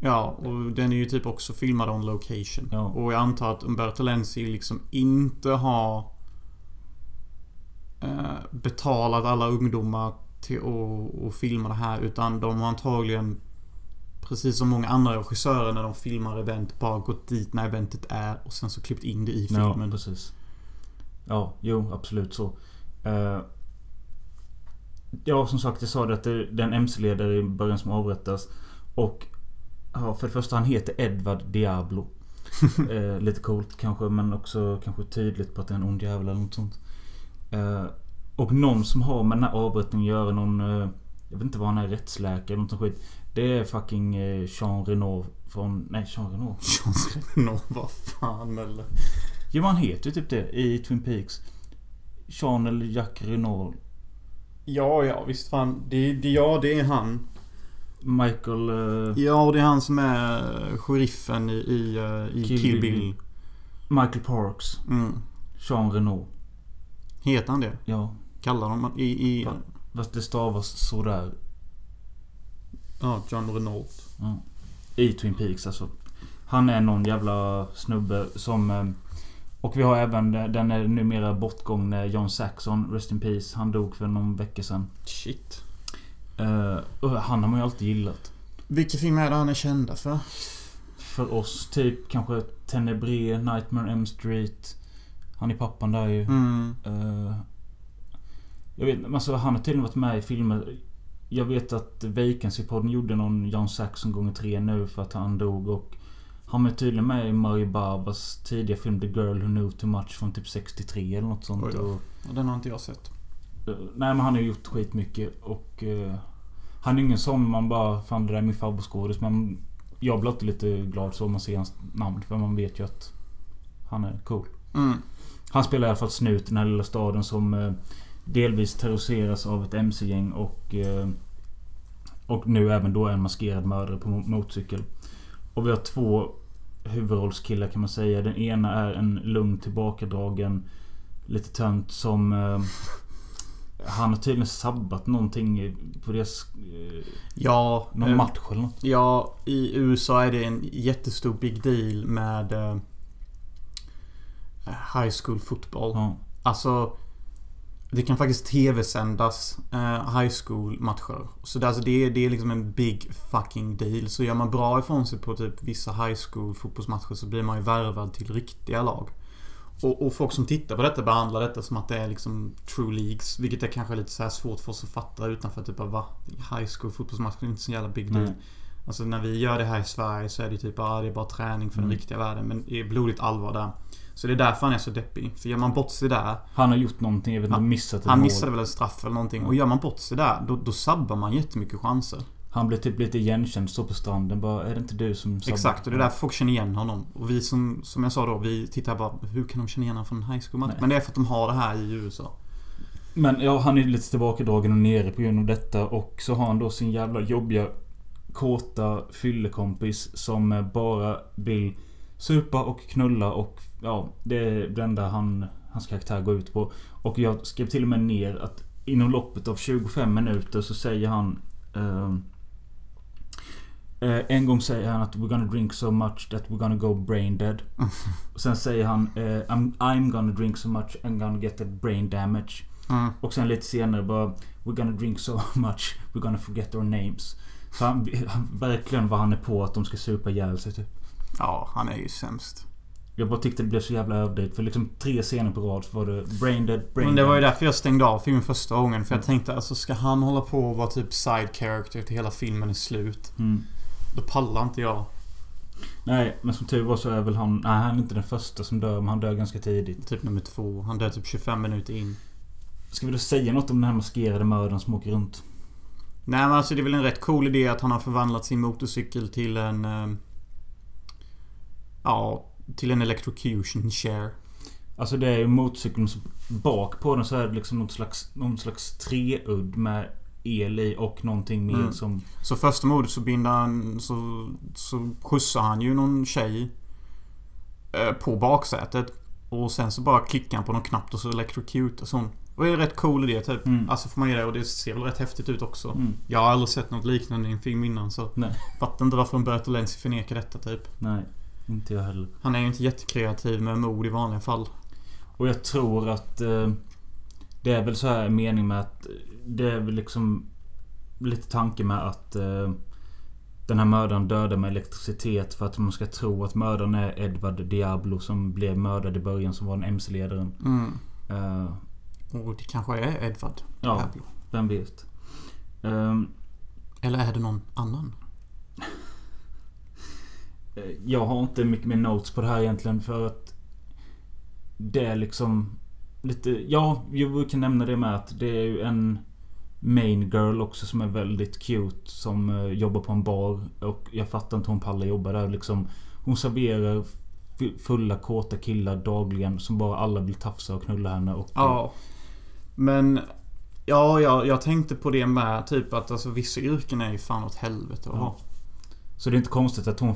Ja, och den är ju typ också filmad on location. Ja. Och jag antar att Umberto Lenzi liksom inte har eh, betalat alla ungdomar till att, att filma det här. Utan de har antagligen, precis som många andra regissörer när de filmar event, bara gått dit när eventet är och sen så klippt in det i Ja, filmen. precis. Ja, jo absolut så. Eh, ja, som sagt, jag sa det att det, är en MC-ledare i början som avrättas. Och ja, för det första, han heter Edward Diablo. eh, lite coolt kanske, men också kanske tydligt på att det är en ond jävel eller något sånt. Eh, och någon som har med den här avrättningen att göra, någon... Jag vet inte vad han är, rättsläkare eller något skit. Det är fucking eh, Jean Reno från... Nej, Jean Reno. John Reno, vad fan eller? Jo, han heter ju typ det i Twin Peaks. Jean eller Jack Renault. Ja, ja, visst fan. Det, det, ja, det är han. Michael... eh, Ja, och det är han som är sheriffen i, i, eh, i Kill Kill, Bill. Bill. Michael Parks. Mm. Jean Renault. Heter han det? Ja. Kallar de i... i? Fast det stavas sådär. ja, John Renault. Ja. I Twin Peaks alltså. Han är någon jävla snubbe som... eh, Och vi har även den är numera bortgångne John Saxon, Rest in Peace. Han dog för någon vecka sedan. Shit. Eh, och han har man ju alltid gillat. Vilka filmer är det han är kända för? För oss typ kanske Tenebre, Nightmare on M Street. Han är pappan där ju. Mm. Eh, jag vet alltså han har tydligen varit med i filmer. Jag vet att Vacancy-podden gjorde någon John Saxon gånger tre nu för att han dog och han är tydligen med i Mario Barbas tidiga film The Girl Who Knew Too Much från typ 63 eller något sånt. Och, Ja, Den har inte jag sett. eh, nej men han har gjort skitmycket och... eh, han är ingen sån man bara Fan det där är min favoritskådis men Jag blir alltid lite glad så man ser hans namn för man vet ju att Han är cool. Mm. Han spelar i alla fall snut i den här lilla staden som eh, delvis terroriseras av ett MC-gäng och... Eh, och nu även då en maskerad mördare på mo- motorcykel. Och vi har två huvudrollskillar kan man säga. Den ena är en lugn tillbakadragen lite tönt som... Eh, han har tydligen sabbat någonting på deras... Eh, Ja. någon eh, match eller något. Ja, i USA är det en jättestor big deal med high school football. Ja. Alltså Det kan faktiskt tv-sändas eh, high school matcher. Så det, alltså, det, är, det är liksom en big fucking deal. Så gör man bra ifrån sig på typ vissa high school fotbollsmatcher så blir man ju värvad till riktiga lag. Och, och folk som tittar på detta behandlar detta som att det är liksom true leagues. Vilket är kanske lite så svårt för oss att fatta utanför typ av va? High school fotbollsmatcher är inte så jävla big deal. Nej. Alltså när vi gör det här i Sverige så är det typ ah, det är bara träning för den Mm. riktiga världen. Men det är blodigt allvar där. Så det är därför han är så deppig. För gör man bort sig där. Han har gjort någonting. Jag vet inte, Han- missat ett Han mål. missade väl ett straff eller någonting. Och gör man bort sig där, då, då sabbar man jättemycket chanser. Han blev typ lite igenkänd, står på stranden bara Är det inte du som sabbat?" Exakt, och det är därför folk känner igen honom. Och vi som, som jag sa då, vi tittar bara Hur kan de känna igen honom från high school match? Men det är för att de har det här i USA. Men ja, han är lite tillbakadragen och nere på grund av detta och så har han då sin jävla jobbiga kåta fyllekompis som bara vill supa och knulla och ja, det är det enda han, hans karaktär går ut på. Och jag skrev till och med ner att inom loppet av 25 minuter så säger han ehm, eh, en gång säger han att we're gonna drink so much that we're gonna go brain dead. Och sen säger han eh, I'm, I'm gonna drink so much I'm gonna get a brain damage. Mm. Och sen lite senare bara We're gonna drink so much We're gonna forget our names. Så han, han, verkligen vad han är på att de ska supa ihjäl sig typ. Ja, han är ju sämst. Jag bara tyckte det blev så jävla överdrivet. För liksom tre scener på rad så var det brain dead, brain Men det var ju därför jag stängde av filmen första gången. För jag tänkte alltså ska han hålla på och vara typ side character till hela filmen är slut? Mm. Då pallar inte jag. Nej, men som tur var så är väl han... Nej, han är inte den första som dör. Men han dör ganska tidigt. Typ nummer två. Han dör typ 25 minuter in. Ska vi då säga något om den här maskerade mördaren som åker runt? Nej men alltså det är väl en rätt cool idé att han har förvandlat sin motorcykel till en... Eh, ja, till en electrocution chair. Alltså det är ju motorcykeln bak på den så är det liksom någon slags, någon slags treudd med el i och någonting mer Mm. som... Så första mordet så binder han... Så, så skjutsar han ju någon tjej. Eh, på baksätet. Och sen så bara klickar han på någon knapp och så electrocutas hon. Och det är rätt cool idé typ. Mm. Alltså får man ge det och det ser väl rätt häftigt ut också. Mm. Jag har aldrig sett något liknande i en film innan så... Nej. Fattar inte varför Umberto Lenzi förnekar detta typ. Nej, inte jag heller. Han är ju inte jättekreativ med mord i vanliga fall. Och jag tror att eh, det är väl så här mening med att det är väl liksom lite tanke med att eh, den här mördaren dödar med elektricitet för att man ska tro att mördaren är Edward Diablo som blev mördad i början som var den MC-ledaren. Mm. Eh, Och det kanske är Edward Ja. Pablo. vem vet? Ehm, Eller är det någon annan? Eh, Jag har inte mycket mer notes på det här egentligen för att Det är liksom Lite, ja, vi kan nämna det med att det är ju en Main girl också som är väldigt cute som eh, jobbar på en bar och jag fattar inte hur hon pallar jobba där liksom Hon serverar fulla kåta killar dagligen som bara alla vill tafsa och knulla henne och Ja. Men... Ja, jag, jag tänkte på det med. Typ att alltså vissa yrken är ju fan åt helvete att Ja. ha. Så det är inte konstigt att hon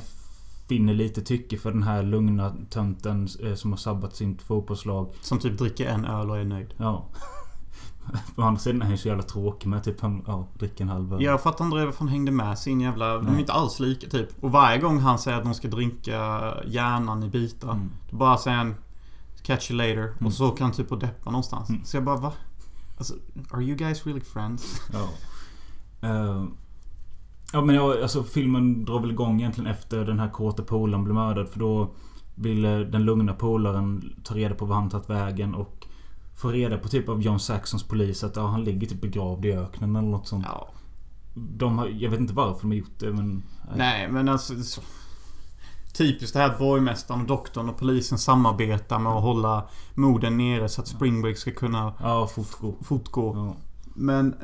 finner lite tycke för den här lugna tönten eh, som har sabbat sitt fotbollslag Som typ dricker en öl och är nöjd. Ja. Å andra sidan är han så jävla tråkig med typ han, ja, dricker en halv öl. Jag fattar inte varför han hängde med sin jävla... De är Nej. inte alls lika typ. Och varje gång han säger att de ska dricka hjärnan i bitar. Mm. Då bara säger han Catch you later. Mm. Och så åker han typ och deppa någonstans. Mm. Så jag bara va? Alltså, are you guys really friends? Ja. Eh, ja men jag, alltså filmen drar väl igång egentligen efter den här kåta polaren blir mördad. För då vill eh, den lugna polaren ta reda på vad han tagit vägen och få reda på typ av John Saxons polis att ja, han ligger typ begravd i öknen eller något sånt. Ja. De har, jag vet inte varför de har gjort det men... Nej, men alltså... Så, typiskt det här att borgmästaren doktorn och polisen samarbetar med att hålla morden nere så att Springbreak ska kunna Ja, fortgå. fortgå. Ja. Men...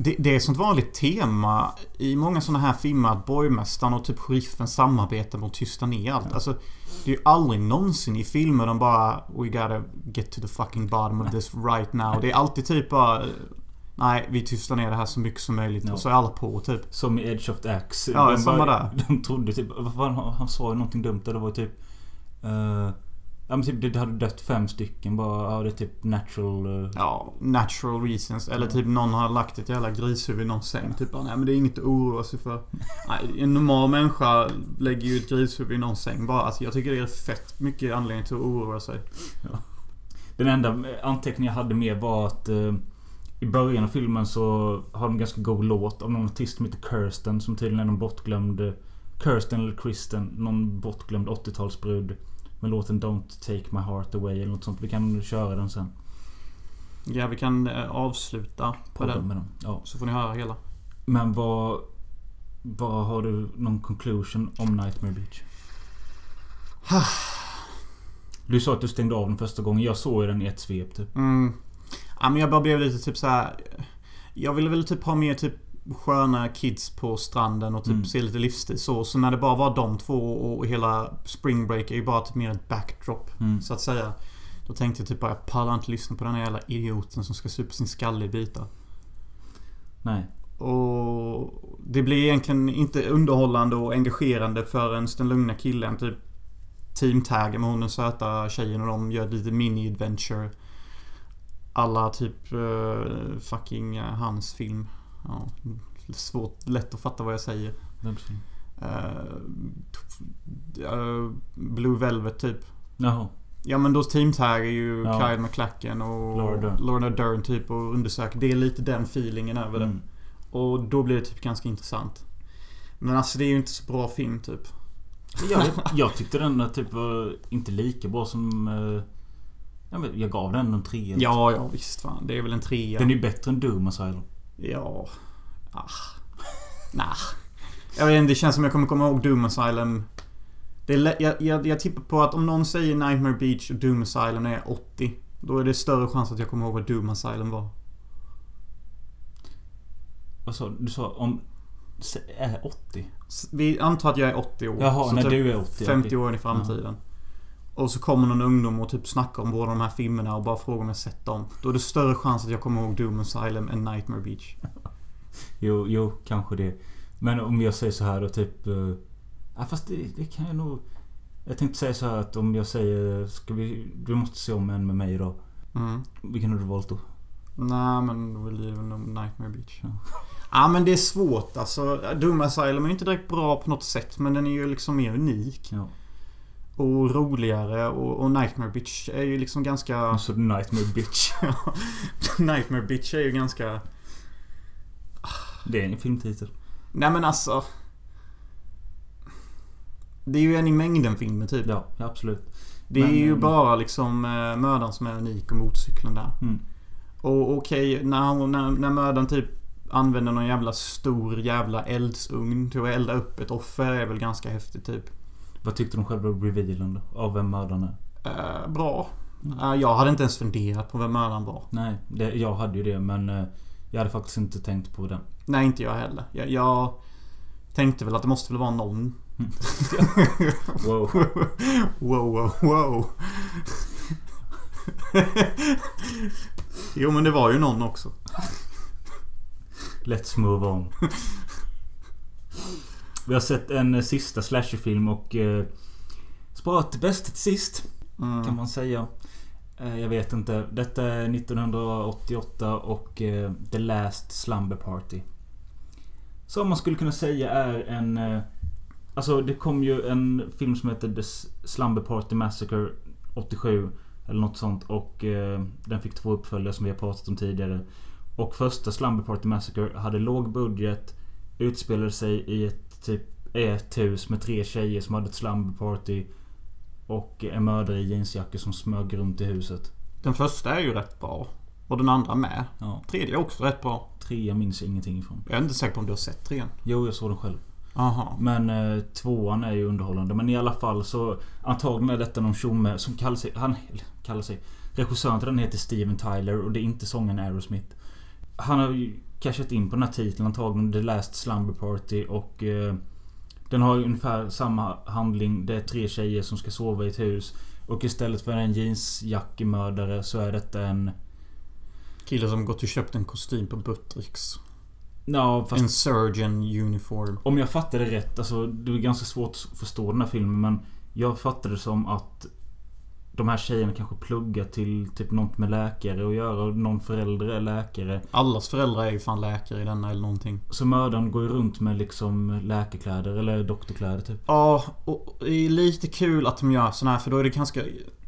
Det, det är ett sånt vanligt tema i många såna här filmer att borgmästaren och typ sheriffen samarbetar med att tysta ner allt. Alltså, det är ju aldrig någonsin i filmer de bara We gotta get to the fucking bottom of this right now. Det är alltid typ bara Nej, vi tystar ner det här så mycket som möjligt. Ja. Och så är alla på typ. Som i Edge of the Axe. Ja, de samma där. De trodde typ... Vad fan, han han sa ju någonting dumt där. Det var typ... eh, ja men typ det hade dött fem stycken bara. Ja det är typ natural... eh, Ja, natural reasons. Eller typ någon har lagt ett jävla grishuvud i någon säng. Typ bara, nej men det är inget att oroa sig för. Nej, en normal människa lägger ju ett grishuvud i någon säng bara. Alltså jag tycker det är fett mycket anledning till att oroa sig. Den enda anteckningen jag hade med var att... eh, I början av filmen så har de en ganska god låt av någon artist som heter Kirsten. Som tydligen är någon bortglömd... eh, Kirsten eller Kristen. Någon bortglömd 80-talsbrud. Med låten Don't Take My Heart Away eller något sånt. Vi kan köra den sen. Ja, vi kan eh, avsluta på den. med den. Ja. Så får ni höra hela. Men vad... Vad har du någon conclusion om Nightmare Beach? Du sa att du stängde av den första gången. Jag såg den i ett svep typ. Mm. Ja, men jag bara blev lite typ så här. Jag ville väl typ ha mer typ sköna kids på stranden och typ Mm. ser lite livsstil så. Så när det bara var de två och hela Spring Break är ju bara typ mer ett backdrop. Mm. Så att säga. Då tänkte jag typ bara, jag pallar inte lyssna på den här jävla idioten som ska supa sin skalle i bitar. Nej. Och det blir egentligen inte underhållande och engagerande förrän den lugna killen typ teamtaggar med hon den söta tjejen och de gör lite mini-adventure. Alla typ eh, fucking eh, hans film. Ja, svårt, lätt att fatta vad jag säger. Film? Eh, t- eh, Blue Velvet typ. Jaha. Ja men då teamtaggar ju Ja. Kyle MacLachlan och Laura Dern. Typ och undersöker. Det är lite den feelingen över. Mm. Och då blir det typ ganska intressant. Men alltså det är ju inte så bra film typ. Jag, jag tyckte den där typ var inte lika bra som... eh, jag gav den en trea. Ja, ja visst fan. Det är väl en trea. Den är ju bättre än Doom Asylum. Ja. Ah. Nah. Jag vet inte, det känns som jag kommer komma ihåg Doom Asylum. Det är jag, jag, jag tippar på att om någon säger Nightmare Beach och Doom Asylum är 80. Då är det större chans att jag kommer ihåg vad Doom Asylum var. Vad sa du? Sa om... Är 80? S- Vi antar att jag är 80 år. Jaha, när typ du är 80. 50 okej. år in i framtiden. Och så kommer någon ungdom och typ snackar om båda de här filmerna och bara frågar om jag sett dem. Då är det större chans att jag kommer ihåg Doom Asylum än Nightmare Beach. Jo, jo, kanske det. Men om jag säger så här då typ... eh, Ja, fast det, det kan jag nog... Jag tänkte säga så här att om jag säger... Ska vi... Du måste se om en med mig idag. Mm. Vilken har du valt då? Nej men då blir det väl nog Nightmare Beach. Ja. Ja. men det är svårt alltså. Doom Asylum är inte direkt bra på något sätt men den är ju liksom mer unik. Ja. Och roligare och, och Nightmare Beach är ju liksom ganska... Och så Nightmare Bitch. Nightmare Beach är ju ganska... Det är en filmtitel. Nej men alltså. Det är ju en i mängden filmer typ. Ja, absolut. Det Men, är ju ehm, bara liksom eh, mördaren som är unik och motorcykeln där. Mm. Och okej, när, hon- när, när mördaren typ använder någon jävla stor jävla eldsugn till att elda upp ett offer är väl ganska häftigt typ. Vad tyckte de själva om revealen då? Av vem mördaren är? Eh, bra. Eh, jag hade inte ens funderat på vem mördaren var. Nej, det, jag hade ju det men... eh, Jag hade faktiskt inte tänkt på den. Nej, inte jag heller. Jag, jag tänkte väl att det måste väl vara någon. Wow. wow, wow, wow. jo, men det var ju någon också. Let's move on. Vi har sett en eh, sista slasherfilm och... Eh, sparat det bästa till sist. Mm. Kan man säga. Eh, jag vet inte. Detta är 1988 och eh, The Last Slumber Party. Som man skulle kunna säga är en... Eh, alltså det kom ju en film som heter The Slumber Party Massacre 87. Eller något sånt. Och eh, den fick två uppföljare som vi har pratat om tidigare. Och första Slumber Party Massacre hade låg budget. Utspelade sig i ett typ i ett hus med tre tjejer som hade ett slumber party. Och en mördare i jeansjackor som smög runt i huset. Den första är ju rätt bra. Och den andra med. Ja, Tredje är också rätt bra. trea minns jag ingenting ifrån. Jag är inte säker på om du har sett trean. Jo, jag såg den själv. Aha. Men eh, tvåan är ju underhållande. Men i alla fall så antagligen är detta någon tjomme som kallar sig... Han kallar sig... Regissören till den heter Steven Tyler och det är inte sången Aerosmith. Han har ju cashat in på den här titeln antagligen. The Last Slumber Party och... Eh, den har ju ungefär samma handling. Det är tre tjejer som ska sova i ett hus. Och istället för en jeansjackemördare så är detta en... Kille som gått och köpt en kostym på Buttricks. Ja, fast En surgeon uniform. Om jag fattar det rätt, alltså det är ganska svårt att förstå den här filmen men Jag fattar det som att De här tjejerna kanske pluggar till typ något med läkare att göra och någon förälder är läkare. Allas föräldrar är ju fan läkare i denna eller någonting. Så mördaren går ju runt med liksom läkarkläder eller doktorkläder typ. Ja, och det är lite kul att de gör såna här för då är det ganska...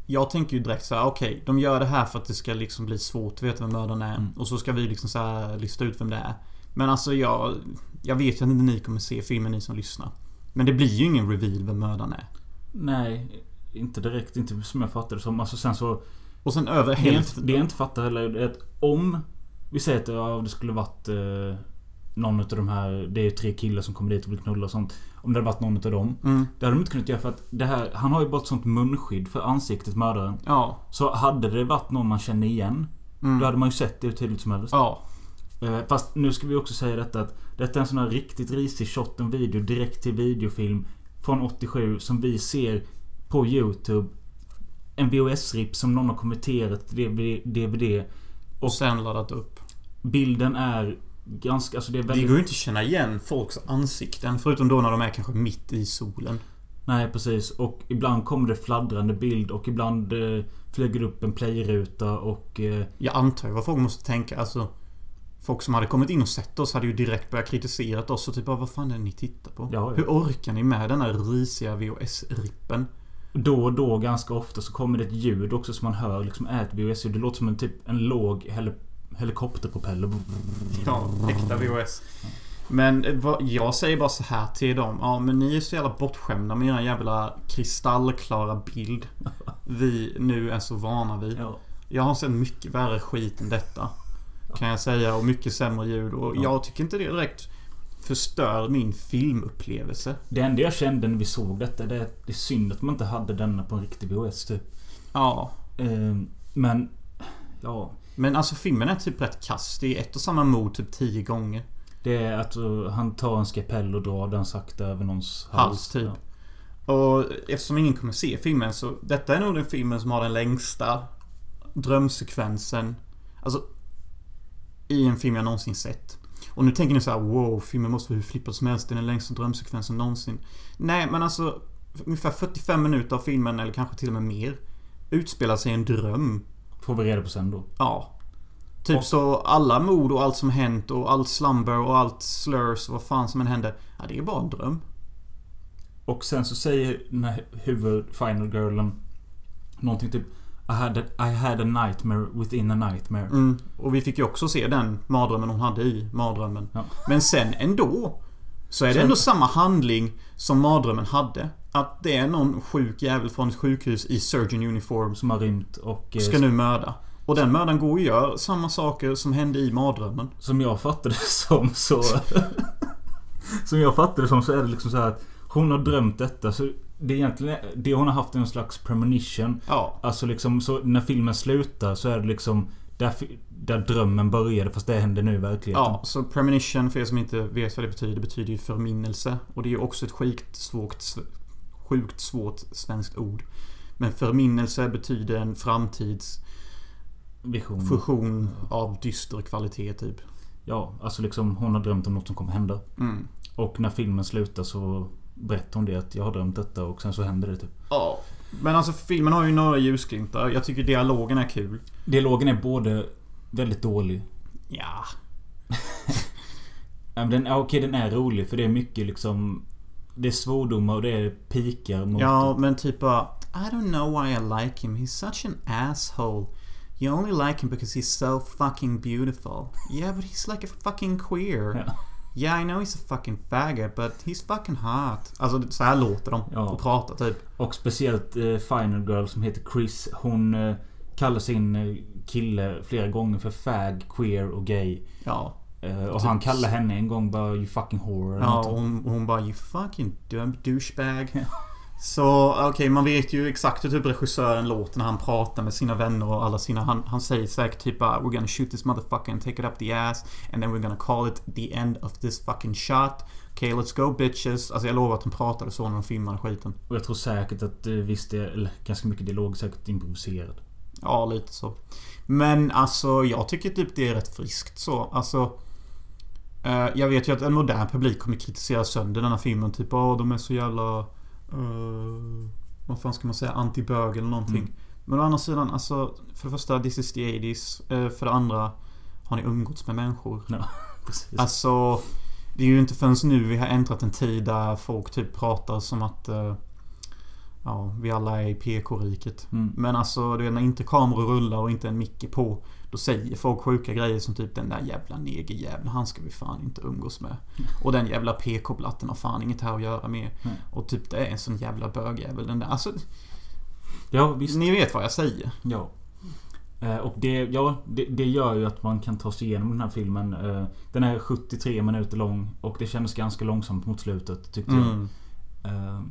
Jag tänker ju direkt så här: okej, de gör det här för att det ska liksom bli svårt att veta vem mördaren är. Mm. Och så ska vi liksom så här lista ut vem det är. Men alltså jag... Jag vet ju att inte ni kommer se filmen, ni som lyssnar. Men det blir ju ingen reveal vem mördaren är. Nej, inte direkt. Inte som jag fattar det som. Alltså sen så... Och sen över hälften... det jag inte fattar heller är att om Vi säger att ja, det skulle varit eh, Någon utav de här Det är ju tre killar som kommer dit och vill knulla och sånt. Om det hade varit någon utav dem. Mm, Det hade de inte kunnat göra för att det här Han har ju bara ett sånt munskydd för ansiktet mördaren. ja. Så hade det varit någon man känner igen. Mm, Då hade man ju sett det hur tydligt som helst. Ja. Eh, Fast nu ska vi också säga detta att detta är en sån här riktigt risig shot en video direkt till videofilm från 87 som vi ser på Youtube. En VHS-rip som någon har konverterat till DVD- DVD. Och sen laddat upp. Bilden är ganska... Alltså det är Det väldigt... går ju inte att känna igen folks ansikten. Förutom då när de är kanske mitt i solen. Nej precis. Och ibland kommer det fladdrande bild och ibland eh, flyger det upp en playruta och... Eh, Jag antar ju vad folk måste tänka. Alltså... Folk som hade kommit in och sett oss hade ju direkt börjat kritisera oss och typ bara, vad fan är det ni tittar på? Ja, ja. Hur orkar ni med den här risiga VHS-rippen? Då och då ganska ofta så kommer det ett ljud också som man hör liksom är ett VHS-ljud. Det låter som en typ en låg heli helikopterpropeller. Ja, äkta VHS. Men eh, vad, jag säger bara så här till dem. Ja, men ni är så jävla bortskämda med er jävla kristallklara bild. Vi nu är så vana vid. Ja. Jag har sett mycket värre skit än detta. Kan jag säga. Och mycket sämre ljud. Och Ja. jag tycker inte det direkt förstör min filmupplevelse. Det enda jag kände när vi såg detta det är det är synd att man inte hade denna på en riktig VHS typ. Ja. Eh, men... Ja. Men alltså filmen är typ rätt kass. Det är ett och samma mod typ tio gånger. Det är att uh, han tar en skapell och drar den sakta över någons hals. Hals, typ. Och eftersom ingen kommer se filmen så detta är nog den filmen som har den längsta drömsekvensen. Alltså i en film jag någonsin sett. Och nu tänker ni så här: wow, filmen måste vara hur flippad som helst. Det är den längsta drömsekvensen någonsin. Nej, men alltså ungefär 45 minuter av filmen, eller kanske till och med mer, utspelar sig i en dröm. Får vi reda på sen då. Ja. Typ Och- så alla mord och allt som hänt och allt slumber och allt slurs och vad fan som än hände. Ja, det är bara en dröm. Och sen så säger den här huvud final girlen Någonting typ I had, a, I had a nightmare within a nightmare. Mm. Och vi fick ju också se den mardrömmen hon hade i mardrömmen. Ja. Men sen ändå. Så är det ändå samma handling som mardrömmen hade. Att det är någon sjuk jävel från ett sjukhus i surgeon uniform Som har rymt och... eh, ska nu mörda. Och den mördaren går och gör samma saker som hände i mardrömmen. Som jag fattade som så... som jag fattade som så är det liksom så här att Hon har drömt detta så det är egentligen det hon har haft en slags premonition. Ja. Alltså liksom så när filmen slutar så är det liksom där, där drömmen började fast det händer nu i verkligheten. Ja, så premonition för er som inte vet vad det betyder, betyder ju förminnelse. Och det är ju också ett sjukt svårt, sjukt svårt svenskt ord. Men förminnelse betyder en framtidsfusion Vision. av dyster kvalitet typ. Ja, alltså liksom hon har drömt om något som kommer hända. Mm. Och när filmen slutar så berättar hon det att jag har drömt detta och sen så händer det typ. Ja. Men alltså filmen har ju några ljusglimtar. Jag tycker dialogen är kul. Dialogen är både väldigt dålig. Ja. Ja, men den, okej den är rolig för det är mycket liksom... Det är svordomar och det är pikar mot... Ja, men typ bara... I don't know why I like him. He's such an asshole. You only like him because he's so fucking beautiful. Yeah, but he's like a fucking queer. Ja. Yeah, I know he's a fucking faggot, but he's fucking hot. Alltså, så här låter de Ja. och pratar typ. Och speciellt eh, Final Girl som heter Chris. Hon eh, kallar sin eh, kille flera gånger för fag, queer och gay. Ja. Eh, och Typ- han kallar henne en gång bara you fucking whore. Ja, och hon, hon bara you fucking douchebag. Så okej, man vet ju exakt hur typ regissören låter när han pratar med sina vänner och alla sina... Han, han säger säkert typ bara We're gonna shoot this motherfucker and take it up the ass. And then we're gonna call it the end of this fucking shot. Okay, let's go bitches. Alltså jag lovar att de pratade så när de filmade skiten. Och jag tror säkert att eh, visst det eller ganska mycket dialog säkert improviserad. Ja, lite så. Men alltså, jag tycker typ det är rätt friskt så. Alltså... eh, jag vet ju att en modern publik kommer kritisera sönder den här filmen. Typ, åh, de är så jävla... Uh, vad fan ska man säga? Anti-bög eller någonting. Mm. Men å andra sidan, alltså... För det första, this is the 80s. Eh, för det andra, har ni umgåtts med människor? Precis. Alltså... Det är ju inte förrän nu vi har äntrat en tid där folk typ pratar som att... eh, ja, vi alla är i PK-riket. Mm. Men alltså, du vet, när inte kameror rullar och inte en mick är på. Då säger folk sjuka grejer som typ den där jävla negerjäveln, han ska vi fan inte umgås med. Och den jävla PK-blatten har fan inget här att göra med. Nej. Och typ det är en sån jävla bögjävel den där. Alltså, Ja, visst. ni vet vad jag säger. Ja. Eh, Och det, ja, det, det gör ju att man kan ta sig igenom den här filmen. Eh, Den är 73 minuter lång och det kändes ganska långsamt mot slutet tyckte jag. Mm. Eh,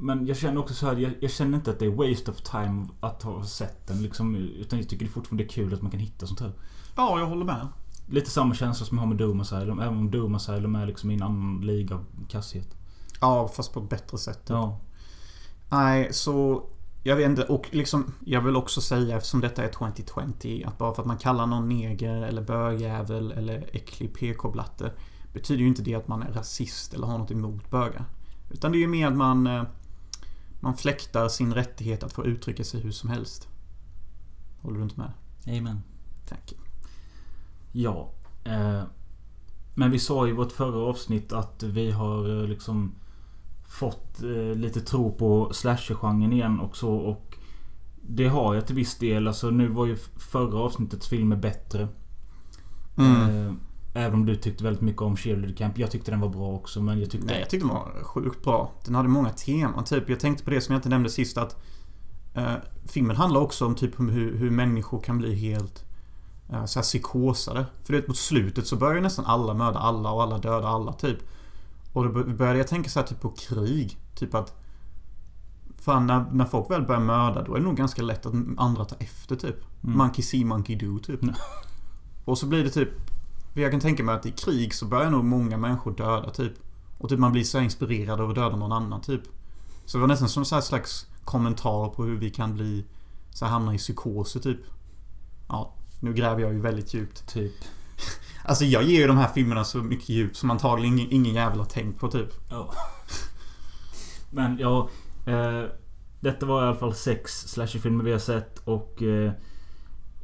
Men jag känner också så här, jag, jag känner inte att det är waste of time att ha sett den liksom. Utan jag tycker det fortfarande är kul att man kan hitta sånt här. Ja, jag håller med. lite samma känsla som jag har med Doom Asylum. Även om Doom Asylum är liksom i en annan liga av kasshet. Ja, fast på ett bättre sätt. Ja. Nej, så... Jag vet inte. Och liksom, jag vill också säga eftersom detta är 2020 att bara för att man kallar någon neger eller bögjävel eller äcklig PK-blatte betyder ju inte det att man är rasist eller har något emot bögar. Utan det är ju mer att man... Man fläktar sin rättighet att få uttrycka sig hur som helst. Håller du inte med? Amen. Tack. Ja. Eh, men vi sa i vårt förra avsnitt att vi har eh, liksom fått eh, lite tro på slasher-genren igen och så och det har jag till viss del. Alltså nu var ju förra avsnittets filmer bättre. Mm. Eh, även om du tyckte väldigt mycket om Cheerleader Camp. Jag tyckte den var bra också men jag tyckte... Nej, jag tyckte den var sjukt bra. Den hade många teman. Typ, jag tänkte på det som jag inte nämnde sist att eh, Filmen handlar också om typ hur, hur människor kan bli helt eh, så här psykosade. För det mot slutet så börjar ju nästan alla mörda alla och alla döda alla typ. Och då började jag tänka så här typ på krig. Typ att Fan när, när folk väl börjar mörda då är det nog ganska lätt att andra tar efter typ. Mm. Monkey see, monkey do typ. Ja. Och så blir det typ för jag kan tänka mig att i krig så börjar nog många människor döda typ. Och typ man blir så inspirerad av att döda någon annan typ. Så det var nästan som så här slags kommentar på hur vi kan bli så här hamna i psykoser typ. Ja, nu gräver jag ju väldigt djupt. Typ. Alltså jag ger ju de här filmerna så mycket djup som antagligen ingen, ingen jävel har tänkt på typ. Ja. Men ja. Eh, detta var i alla fall sex slasherfilmer vi har sett och eh,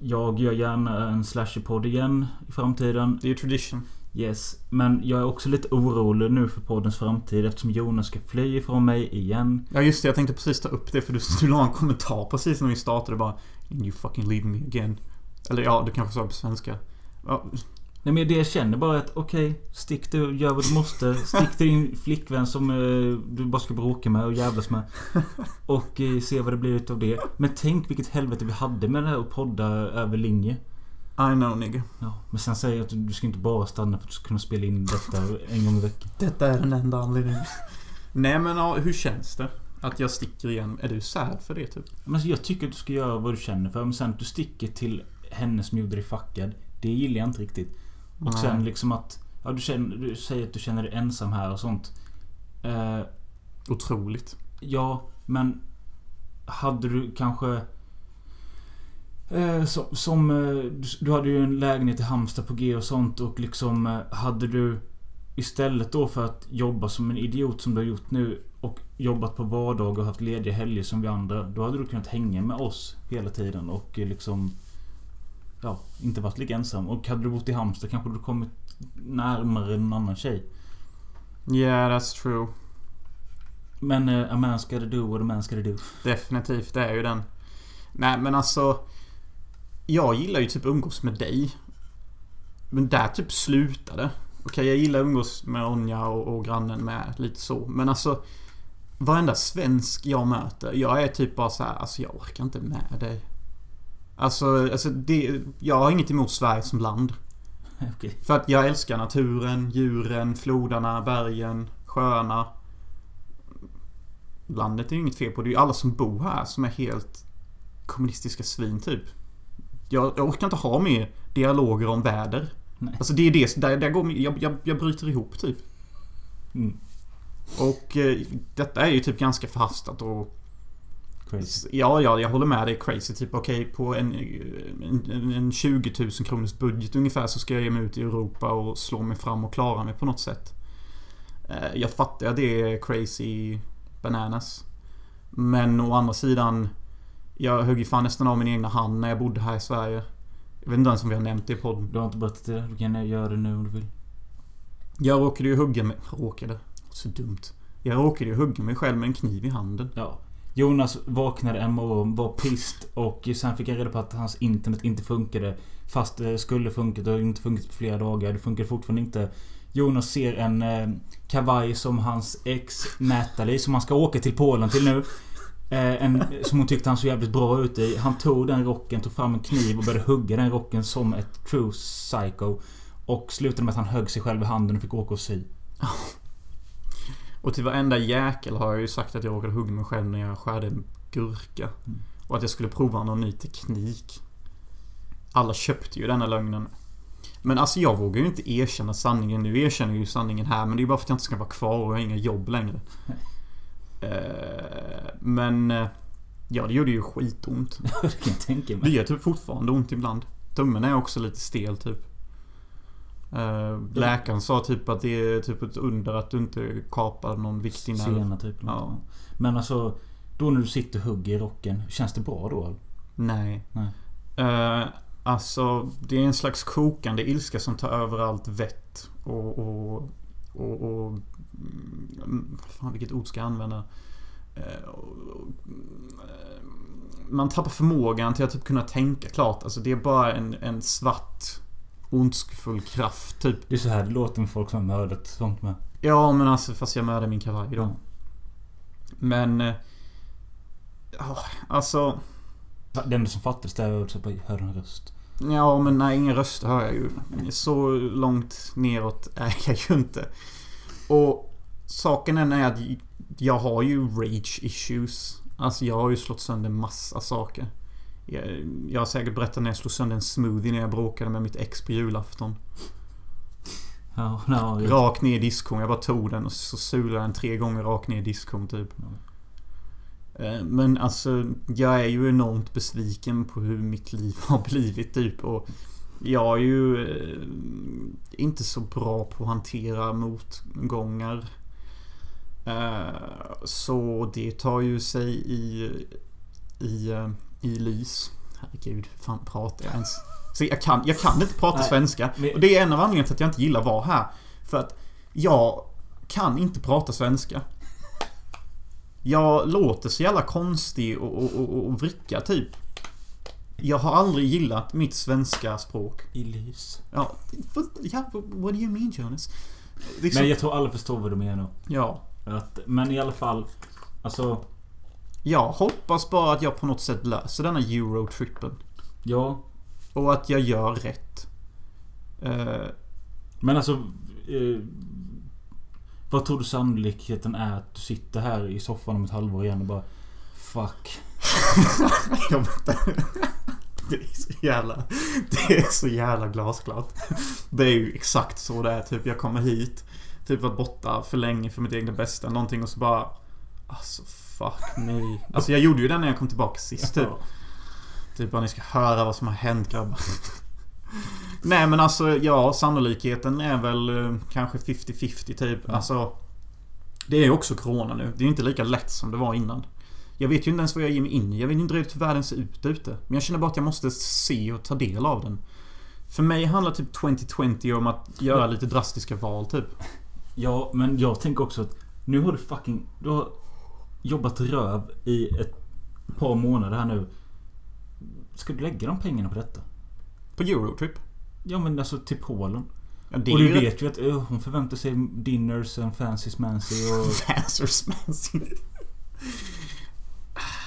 jag gör gärna en slasherpodd igen i framtiden. Det är ju tradition. Yes. Men jag är också lite orolig nu för poddens framtid eftersom Jonas ska fly ifrån mig igen. Ja just det, jag tänkte precis ta upp det för du, du la en kommentar precis när vi startade bara You fucking leave me again. Eller ja, du kanske sa på svenska. Ja, Nej men det jag känner bara att okej, stick du, gör vad du måste. Stick till din flickvän som eh, du bara ska bråka med och jävlas med. Och eh, se vad det blir utav det. Men tänk vilket helvete vi hade med det här att podda över linje. I know nigga. Ja, men sen säger jag att du ska inte bara stanna för att du ska kunna spela in detta en gång i veckan. Detta är den enda anledningen. Nej men ja, hur känns det? Att jag sticker igen. Är du sad för det typ? Men alltså, jag tycker att du ska göra vad du känner för. Men sen att du sticker till henne som gjorde dig fuckad. Det gillar jag inte riktigt. Och Nej. sen liksom att... Ja, du, känner, du säger att du känner dig ensam här och sånt. Eh, Otroligt. ja, men... Hade du kanske... Eh, som... som eh, du, du hade ju en lägenhet i Halmstad på G och sånt och liksom... Eh, hade du... Istället då för att jobba som en idiot som du har gjort nu och jobbat på vardagar och haft lediga helger som vi andra. Då hade du kunnat hänga med oss hela tiden och eh, liksom... Ja, inte varit lika ensam. Och hade du bott i Halmstad kanske du kommit närmare en annan tjej. Yeah, that's true. Men eh, a man's gotta do what a man's gotta do. Definitivt, det är ju den. Nej men alltså. Jag gillar ju typ umgås med dig. Men där typ slutade. Okej, jag gillar umgås med Onja och, och grannen med. Lite så. Men alltså. Varenda svensk jag möter. Jag är typ bara så här, alltså jag orkar inte med dig. Alltså, alltså det, jag har inget emot Sverige som land. Okej. För att jag älskar naturen, djuren, floderna, bergen, sjöarna. Landet är ju inget fel på. Det är ju alla som bor här som är helt kommunistiska svin typ. Jag, jag orkar inte ha mer dialoger om väder. Nej. Alltså det är det, där, där går, jag, jag, jag bryter ihop typ. Mm. Och eh, detta är ju typ ganska förhastat och... Crazy. Ja, ja, jag håller med dig. Crazy. Typ okej, på en, en, en 20 000 kronors budget ungefär så ska jag ge mig ut i Europa och slå mig fram och klara mig på något sätt. Eh, Jag fattar att det är crazy bananas. Men å andra sidan Jag högg ju fan nästan av min egna hand när jag bodde här i Sverige. Jag vet inte ens om vi har nämnt det i podden. Du har inte berättat det? Du kan göra det nu om du vill. Jag råkade ju hugga mig... Råkade? Så dumt. Jag råkade ju hugga mig själv med en kniv i handen. Ja. Jonas vaknade en morgon, var pist och sen fick jag reda på att hans internet inte funkade. Fast det skulle funkat och inte funkat på flera dagar. Det funkar fortfarande inte. Jonas ser en eh, kavaj som hans ex Natalie, som han ska åka till Polen till nu. Eh, en, som hon tyckte han såg jävligt bra ut i. Han tog den rocken, tog fram en kniv och började hugga den rocken som ett true psycho. Och slutade med att han högg sig själv i handen och fick åka och sy. Och till varenda jäkel har jag ju sagt att jag råkade hugga mig själv när jag skärde en gurka. Och att jag skulle prova någon ny teknik. Alla köpte ju denna lögnen. Men alltså jag vågar ju inte erkänna sanningen. Nu erkänner jag ju sanningen här men det är ju bara för att jag inte ska vara kvar och jag har inga jobb längre. Eh, men... eh, Ja, det gjorde ju skitont. det kan jag tänka Det mig. gör typ fortfarande ont ibland. Tummen är också lite stel typ. Eh, läkaren sa typ att det är typ ett under att du inte kapar någon viktig nerv. Sena typ. Ja. Men alltså, då när du sitter och hugger i rocken. Känns det bra då? Nej. Nej. Eh, alltså, det är en slags kokande ilska som tar över allt vett. Och... och, och, och mm, fan, vilket ord ska jag använda? Eh, och, eh, man tappar förmågan till att typ kunna tänka klart. Alltså det är bara en, en svart ondskefull kraft typ. Det är så här det låter med folk som har mördat sånt med. Ja men alltså fast jag mördar min kavaj då. Ja. Men... ja, alltså... Det enda som fattades där var att jag hörde en röst. Ja men nej, ingen röst hör jag ju. Så långt neråt är jag ju inte. Och saken är att jag har ju rage issues. Alltså jag har ju slått sönder massa saker. Jag, jag har säkert berättat när jag slog sönder en smoothie när jag bråkade med mitt ex på julafton. Ja, ja, jag- Rakt ner i diskon. Jag bara tog den och så sulade den tre gånger rakt ner i diskon typ. Eh, Men alltså, jag är ju enormt besviken på hur mitt liv har blivit typ. Och jag är ju eh, inte så bra på att hantera motgångar. Eh, Så det tar ju sig i, i, i lys. Herregud, fan pratar jag ens? Så jag, kan, jag kan inte prata Nej, svenska. men- Och det är en av anledningarna till att jag inte gillar att vara här. För att jag kan inte prata svenska. Jag låter så jävla konstig och, och, och, och vricka typ. Jag har aldrig gillat mitt svenska språk. I lys. Ja, ja, what do you mean Jonas? Liksom, Men jag tror alla förstår vad du menar. ja. Att, men i alla fall. Alltså, Jag hoppas bara att jag på något sätt löser denna Eurotrippen. ja. Och att jag gör rätt. Eh, Men alltså... Eh, vad tror du sannolikheten är att du sitter här i soffan om ett halvår igen och bara... Fuck. Det är så jävla... Det är så jävla glasklart. Det är ju exakt så det är. Typ jag kommer hit. Typ varit borta för länge för mitt egna bästa. Någonting och så bara... Alltså fuck me. Alltså jag gjorde ju den när jag kom tillbaka sist typ. Typ bara ni ska höra vad som har hänt grabbar. Nej men alltså ja, sannolikheten är väl eh, kanske 50-50 typ. Ja. Alltså... Det är ju också Corona nu. Det är ju inte lika lätt som det var innan. Jag vet ju inte ens vad jag ger mig in i. Jag vet inte riktigt hur världen ser ut ute. Men jag känner bara att jag måste se och ta del av den. För mig handlar typ 2020 om att göra lite drastiska val typ. Ja, men jag tänker också att nu har du fucking... Du har jobbat röv i ett par månader här nu. Ska du lägga de pengarna på detta? På Eurotrip. Ja men alltså till Polen. Ja, och du vet ju att ö, hon förväntar sig dinners and fancy smancy och... Fancy smancy.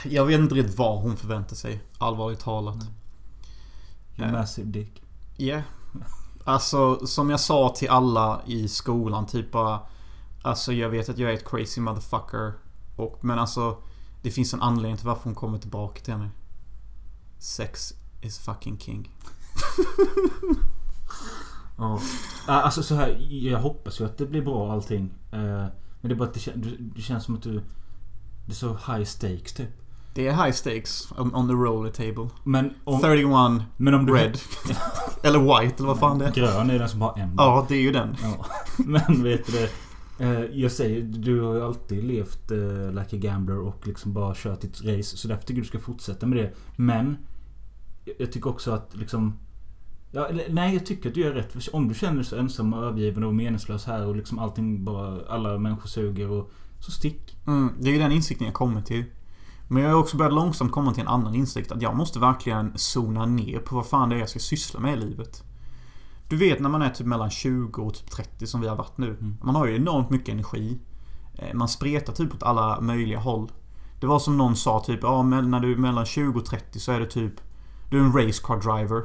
Jag vet inte riktigt vad hon förväntar sig. Allvarligt talat. Your massive dick. Ja. Alltså, som jag sa till alla i skolan, typ bara... Alltså, jag vet att jag är ett crazy motherfucker. Och, men alltså... Det finns en anledning till varför hon kommer tillbaka till mig. Sex is fucking king. Ja. Alltså så här, jag hoppas ju att det blir bra allting. Eh, Men det är bara att det, det känns som att du... Det är så high stakes typ. Det är high stakes on, on the roller table. Men om... 31 Men om du... red. eller white, eller vad fan det är. Grön är den som har en. Ja, det är ju den. Ja. Men vet du det? Eh, jag säger, du har ju alltid levt uh, like a gambler och liksom bara kört ditt race. Så därför tycker jag du ska fortsätta med det. Men jag tycker också att liksom... Ja, eller, nej, jag tycker att du gör rätt. Om du känner dig så ensam och övergiven och meningslös här och liksom allting bara... Alla människor suger och... Så stick. Mm, det är ju den insikten jag kommer till. Men jag har också börjat långsamt komma till en annan insikt. Att jag måste verkligen zona ner på vad fan det är jag ska syssla med i livet. Du vet när man är typ mellan 20 och typ 30 som vi har varit nu. Mm. Man har ju enormt mycket energi. Eh, Man spretar typ åt alla möjliga håll. Det var som någon sa typ, ja men när du är mellan 20 och 30 så är det typ... Du är en racecar driver.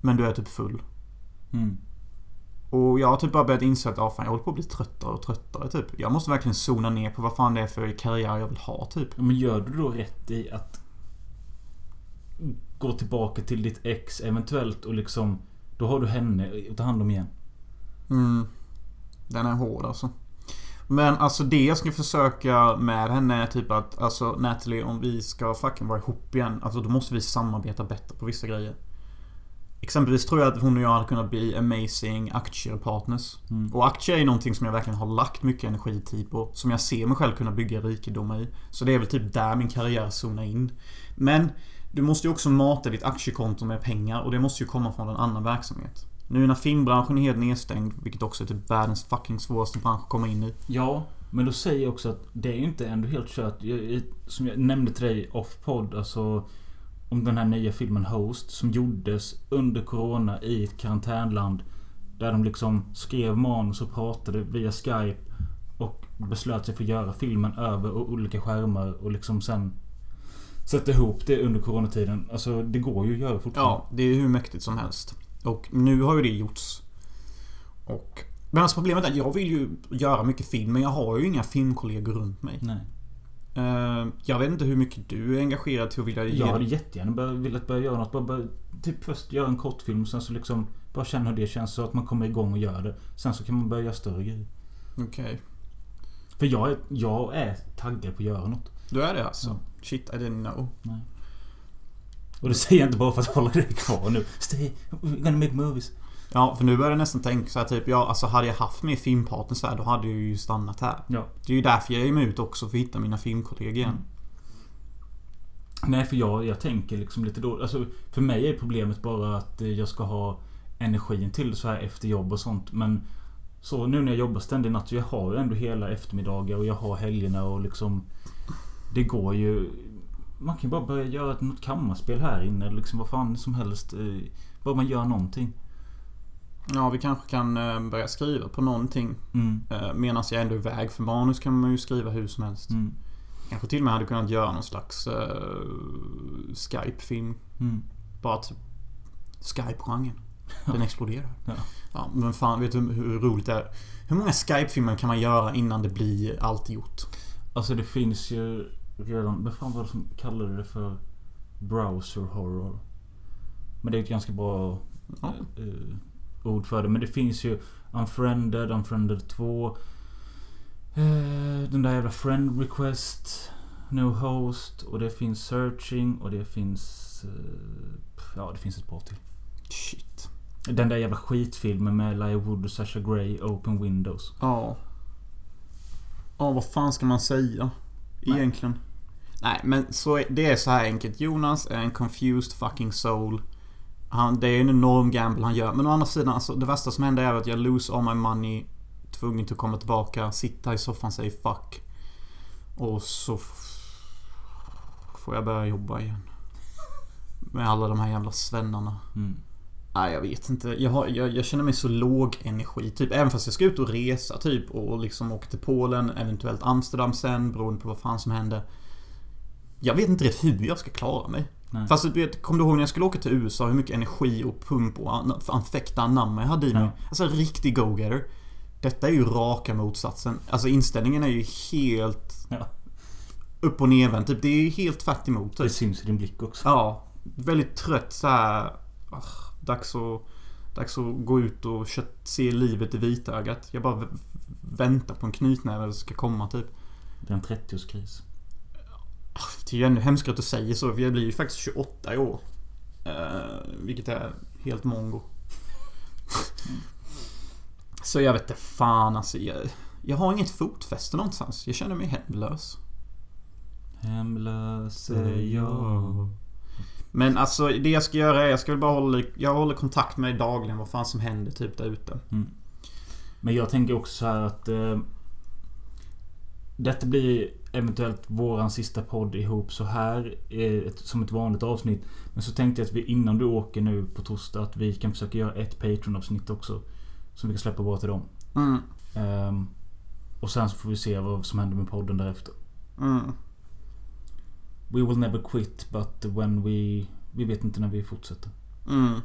Men du är typ full. Mm. Och jag har typ bara börjat inse att ja, fan, jag håller på att bli tröttare och tröttare typ. Jag måste verkligen zona ner på vad fan det är för karriär jag vill ha typ. Men gör du då rätt i att gå tillbaka till ditt ex eventuellt och liksom Då har du henne att ta hand om igen. Mm. Den är hård alltså. Men alltså det jag ska försöka med henne är typ att Alltså Natalie om vi ska fucking vara ihop igen Alltså då måste vi samarbeta bättre på vissa grejer Exempelvis tror jag att hon och jag hade kunnat bli amazing aktiepartners. Mm. Och aktier är någonting som jag verkligen har lagt mycket energi tid på. Som jag ser mig själv kunna bygga rikedomar i. Så det är väl typ där min karriär zonar in. Men du måste ju också mata ditt aktiekonto med pengar och det måste ju komma från en annan verksamhet. Nu när filmbranschen är helt nedstängd, vilket också är typ världens fucking svåraste bransch att komma in i. Ja, men då säger jag också att det är ju inte ändå helt kört. Jag, som jag nämnde till dig off-podd, alltså om den här nya filmen Host som gjordes under Corona i ett karantänland. Där de liksom skrev manus och pratade via Skype. Och beslöt sig för att göra filmen över olika skärmar och liksom sen sätta ihop det under coronatiden. Alltså det går ju att göra fortfarande. Ja, det är hur mäktigt som helst. Och nu har ju det gjorts. Och... Men alltså problemet är att jag vill ju göra mycket film men jag har ju inga filmkollegor runt mig. Nej. Eh, jag vet inte hur mycket du är engagerad till att vilja. Jag hade jättegärna börjat, velat börja göra något. Bara, bara, typ först göra en kortfilm sen så liksom bara känna hur det känns så att man kommer igång och gör det. Sen så kan man börja göra större grejer. Okej. För jag är, jag är taggad på att göra något. Du är det alltså? Ja. Shit, I didn't know. Nej. Och det säger jag inte bara för att hålla dig kvar nu. Stay, we're gonna make movies. Ja, för nu börjar jag nästan tänka så här typ, ja alltså hade jag haft mer filmpartners här då hade jag ju stannat här. Ja. Det är ju därför jag ger mig ut också, för att hitta mina filmkollegor igen. Mm. Nej för jag, jag tänker liksom lite då. Alltså, för mig är problemet bara att jag ska ha energin till så här efter jobb och sånt. Men så nu när jag jobbar ständig natt så jag har ju ändå hela eftermiddagar och jag har helgerna och liksom Det går ju Man kan ju bara börja göra ett, något kammarspel här inne eller liksom vad fan som helst. eh, Bara man gör någonting. Ja, vi kanske kan eh, börja skriva på någonting. Mm. Eh, Medan jag ändå är iväg för manus kan man ju skriva hur som helst. Mm. Kanske till och med hade kunnat göra någon slags eh, Skype-film. Mm. Bara typ Skype-genren. Den exploderar. Ja. Ja, men fan, vet du hur roligt det är? Hur många Skype-filmer kan man göra innan det blir allt gjort? Alltså det finns ju redan... Vad fan var det som kallade det för? Browser horror. Men det är ett ganska bra Ja. eh, ord för det. Men det finns ju Unfriended, Unfriended 2. Eh, den där jävla Friend Request. No Host. Och det finns Searching. Och det finns... Eh, ja, det finns ett par till. Shit. Den där jävla skitfilmen med Elijah Wood och Sasha Grey, Open Windows. Ja. Ja, vad fan ska man säga? Nej. Egentligen. Nej, men så är, det är så här enkelt. Jonas är en confused fucking soul. Han, det är en enorm gamble han gör. Men å andra sidan, alltså, det värsta som händer är att jag lose all my money. Tvungen att komma tillbaka, sitta i soffan och säga fuck. Och så... Får jag börja jobba igen. Med alla de här jävla svennarna. Mm. Nej, jag vet inte. Jag, har, jag, jag känner mig så låg energi. Typ även fast jag ska ut och resa typ och liksom åka till Polen, eventuellt Amsterdam sen beroende på vad fan som händer. Jag vet inte riktigt hur jag ska klara mig. Nej. Fast du vet, kommer du ihåg när jag skulle åka till USA hur mycket energi och pump och an- affekta anamma jag hade i mig? Ja. Alltså en riktig go-getter. Detta är ju raka motsatsen. Alltså inställningen är ju helt Ja. upp och nervänd. Typ, det är ju helt tvärt emot. Det Typ. syns i din blick också. Ja, väldigt trött så här. Ah, dags att... Dags att gå ut och kött, se livet i vitögat. Jag bara väntar på en knytnäve ska komma typ. Det är en 30-årskris. Ah, Det är ju ännu hemskare att du säger så, för jag blir ju faktiskt 28 i år. Eh, vilket är helt mongo. så jag vet inte fan alltså. Jag, jag har inget fotfäste någonstans. Jag känner mig hemlös. Hemlös är jag. Men alltså det jag ska göra är, jag ska bara hålla, jag håller kontakt med dig dagligen vad fan som händer typ där ute. Men jag tänker också så här att... Eh, detta blir eventuellt våran sista podd ihop så här. Eh, ett, som ett vanligt avsnitt. Men så tänkte jag att vi innan du åker nu på torsdag att vi kan försöka göra ett Patreon-avsnitt också. Som vi kan släppa bara till dem. Mm. Ehm, och sen så får vi se vad som händer med podden därefter. Mm. We will never quit but when we... Vi vet inte när vi fortsätter. Mm.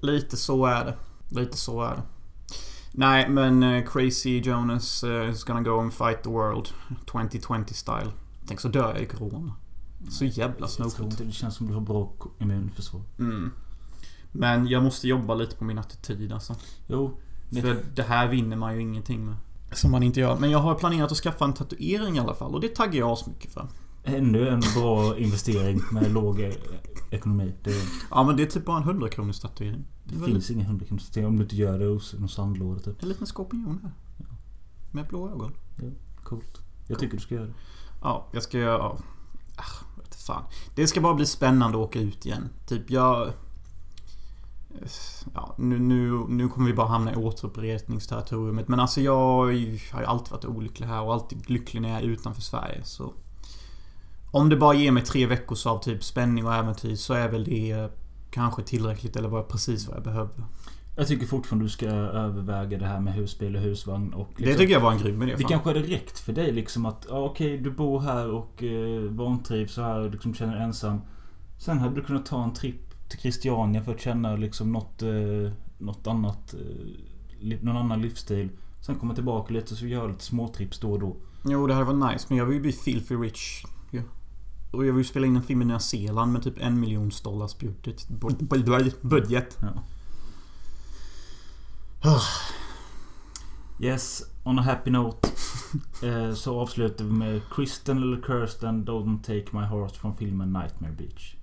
Lite så är det. Lite så är det. Nej, men eh, Crazy Jonas eh, is gonna go and fight the world. 2020 style. Tänk så dör jag i corona. Så jävla snopet. inte det känns som du har bra immunförsvar. Mm. Men jag måste jobba lite på min attityd alltså. Jo. Det- För det här vinner man ju ingenting med. Som man inte gör. Men jag har planerat att skaffa en tatuering i alla fall. Och det taggar jag asmycket för. Ännu en bra investering med låg eh, ekonomi. Det, Ja men det är typ bara en 100 kronors tatuering. det väl finns ingen hundrakronorssteg om du inte gör det hos någon sandlåda typ. En liten skorpion här. Med blå ögon. Coolt. Jag tycker du ska göra det. Ja, jag ska göra... Ja. Ah, fan. Det ska bara bli spännande att åka ut igen. Typ jag... Ja, nu, nu, nu kommer vi bara hamna i återupprepningsterritoriet. Men alltså jag har ju alltid varit olycklig här och alltid lycklig när jag är utanför Sverige. Så... Om det bara ger mig tre veckors av typ spänning och äventyr så är väl det eh, kanske tillräckligt eller bara precis vad jag behöver. Jag tycker fortfarande du ska överväga det här med husbil och husvagn och Det liksom- tycker jag var en grym idé. Det fan. kanske hade räckt för dig liksom att, ja, okej du bor här och eh, vantrivs så här och liksom känner dig ensam. Sen hade du kunnat ta en tripp till Christiania för att känna liksom något, eh, något annat, eh, någon annan livsstil. Sen komma tillbaka lite och så göra lite småtrips då och då. Jo, det hade varit nice. Men jag vill ju bli filthy rich. Ja. Och jag vill ju spela in en film i Nya Zeeland med typ en miljon dollars budget. Bu- Budget. Ja. Yes, on a happy note. eh, så avslutar vi med Kristen eller Kirsten Don't Take My Heart från filmen Nightmare Beach.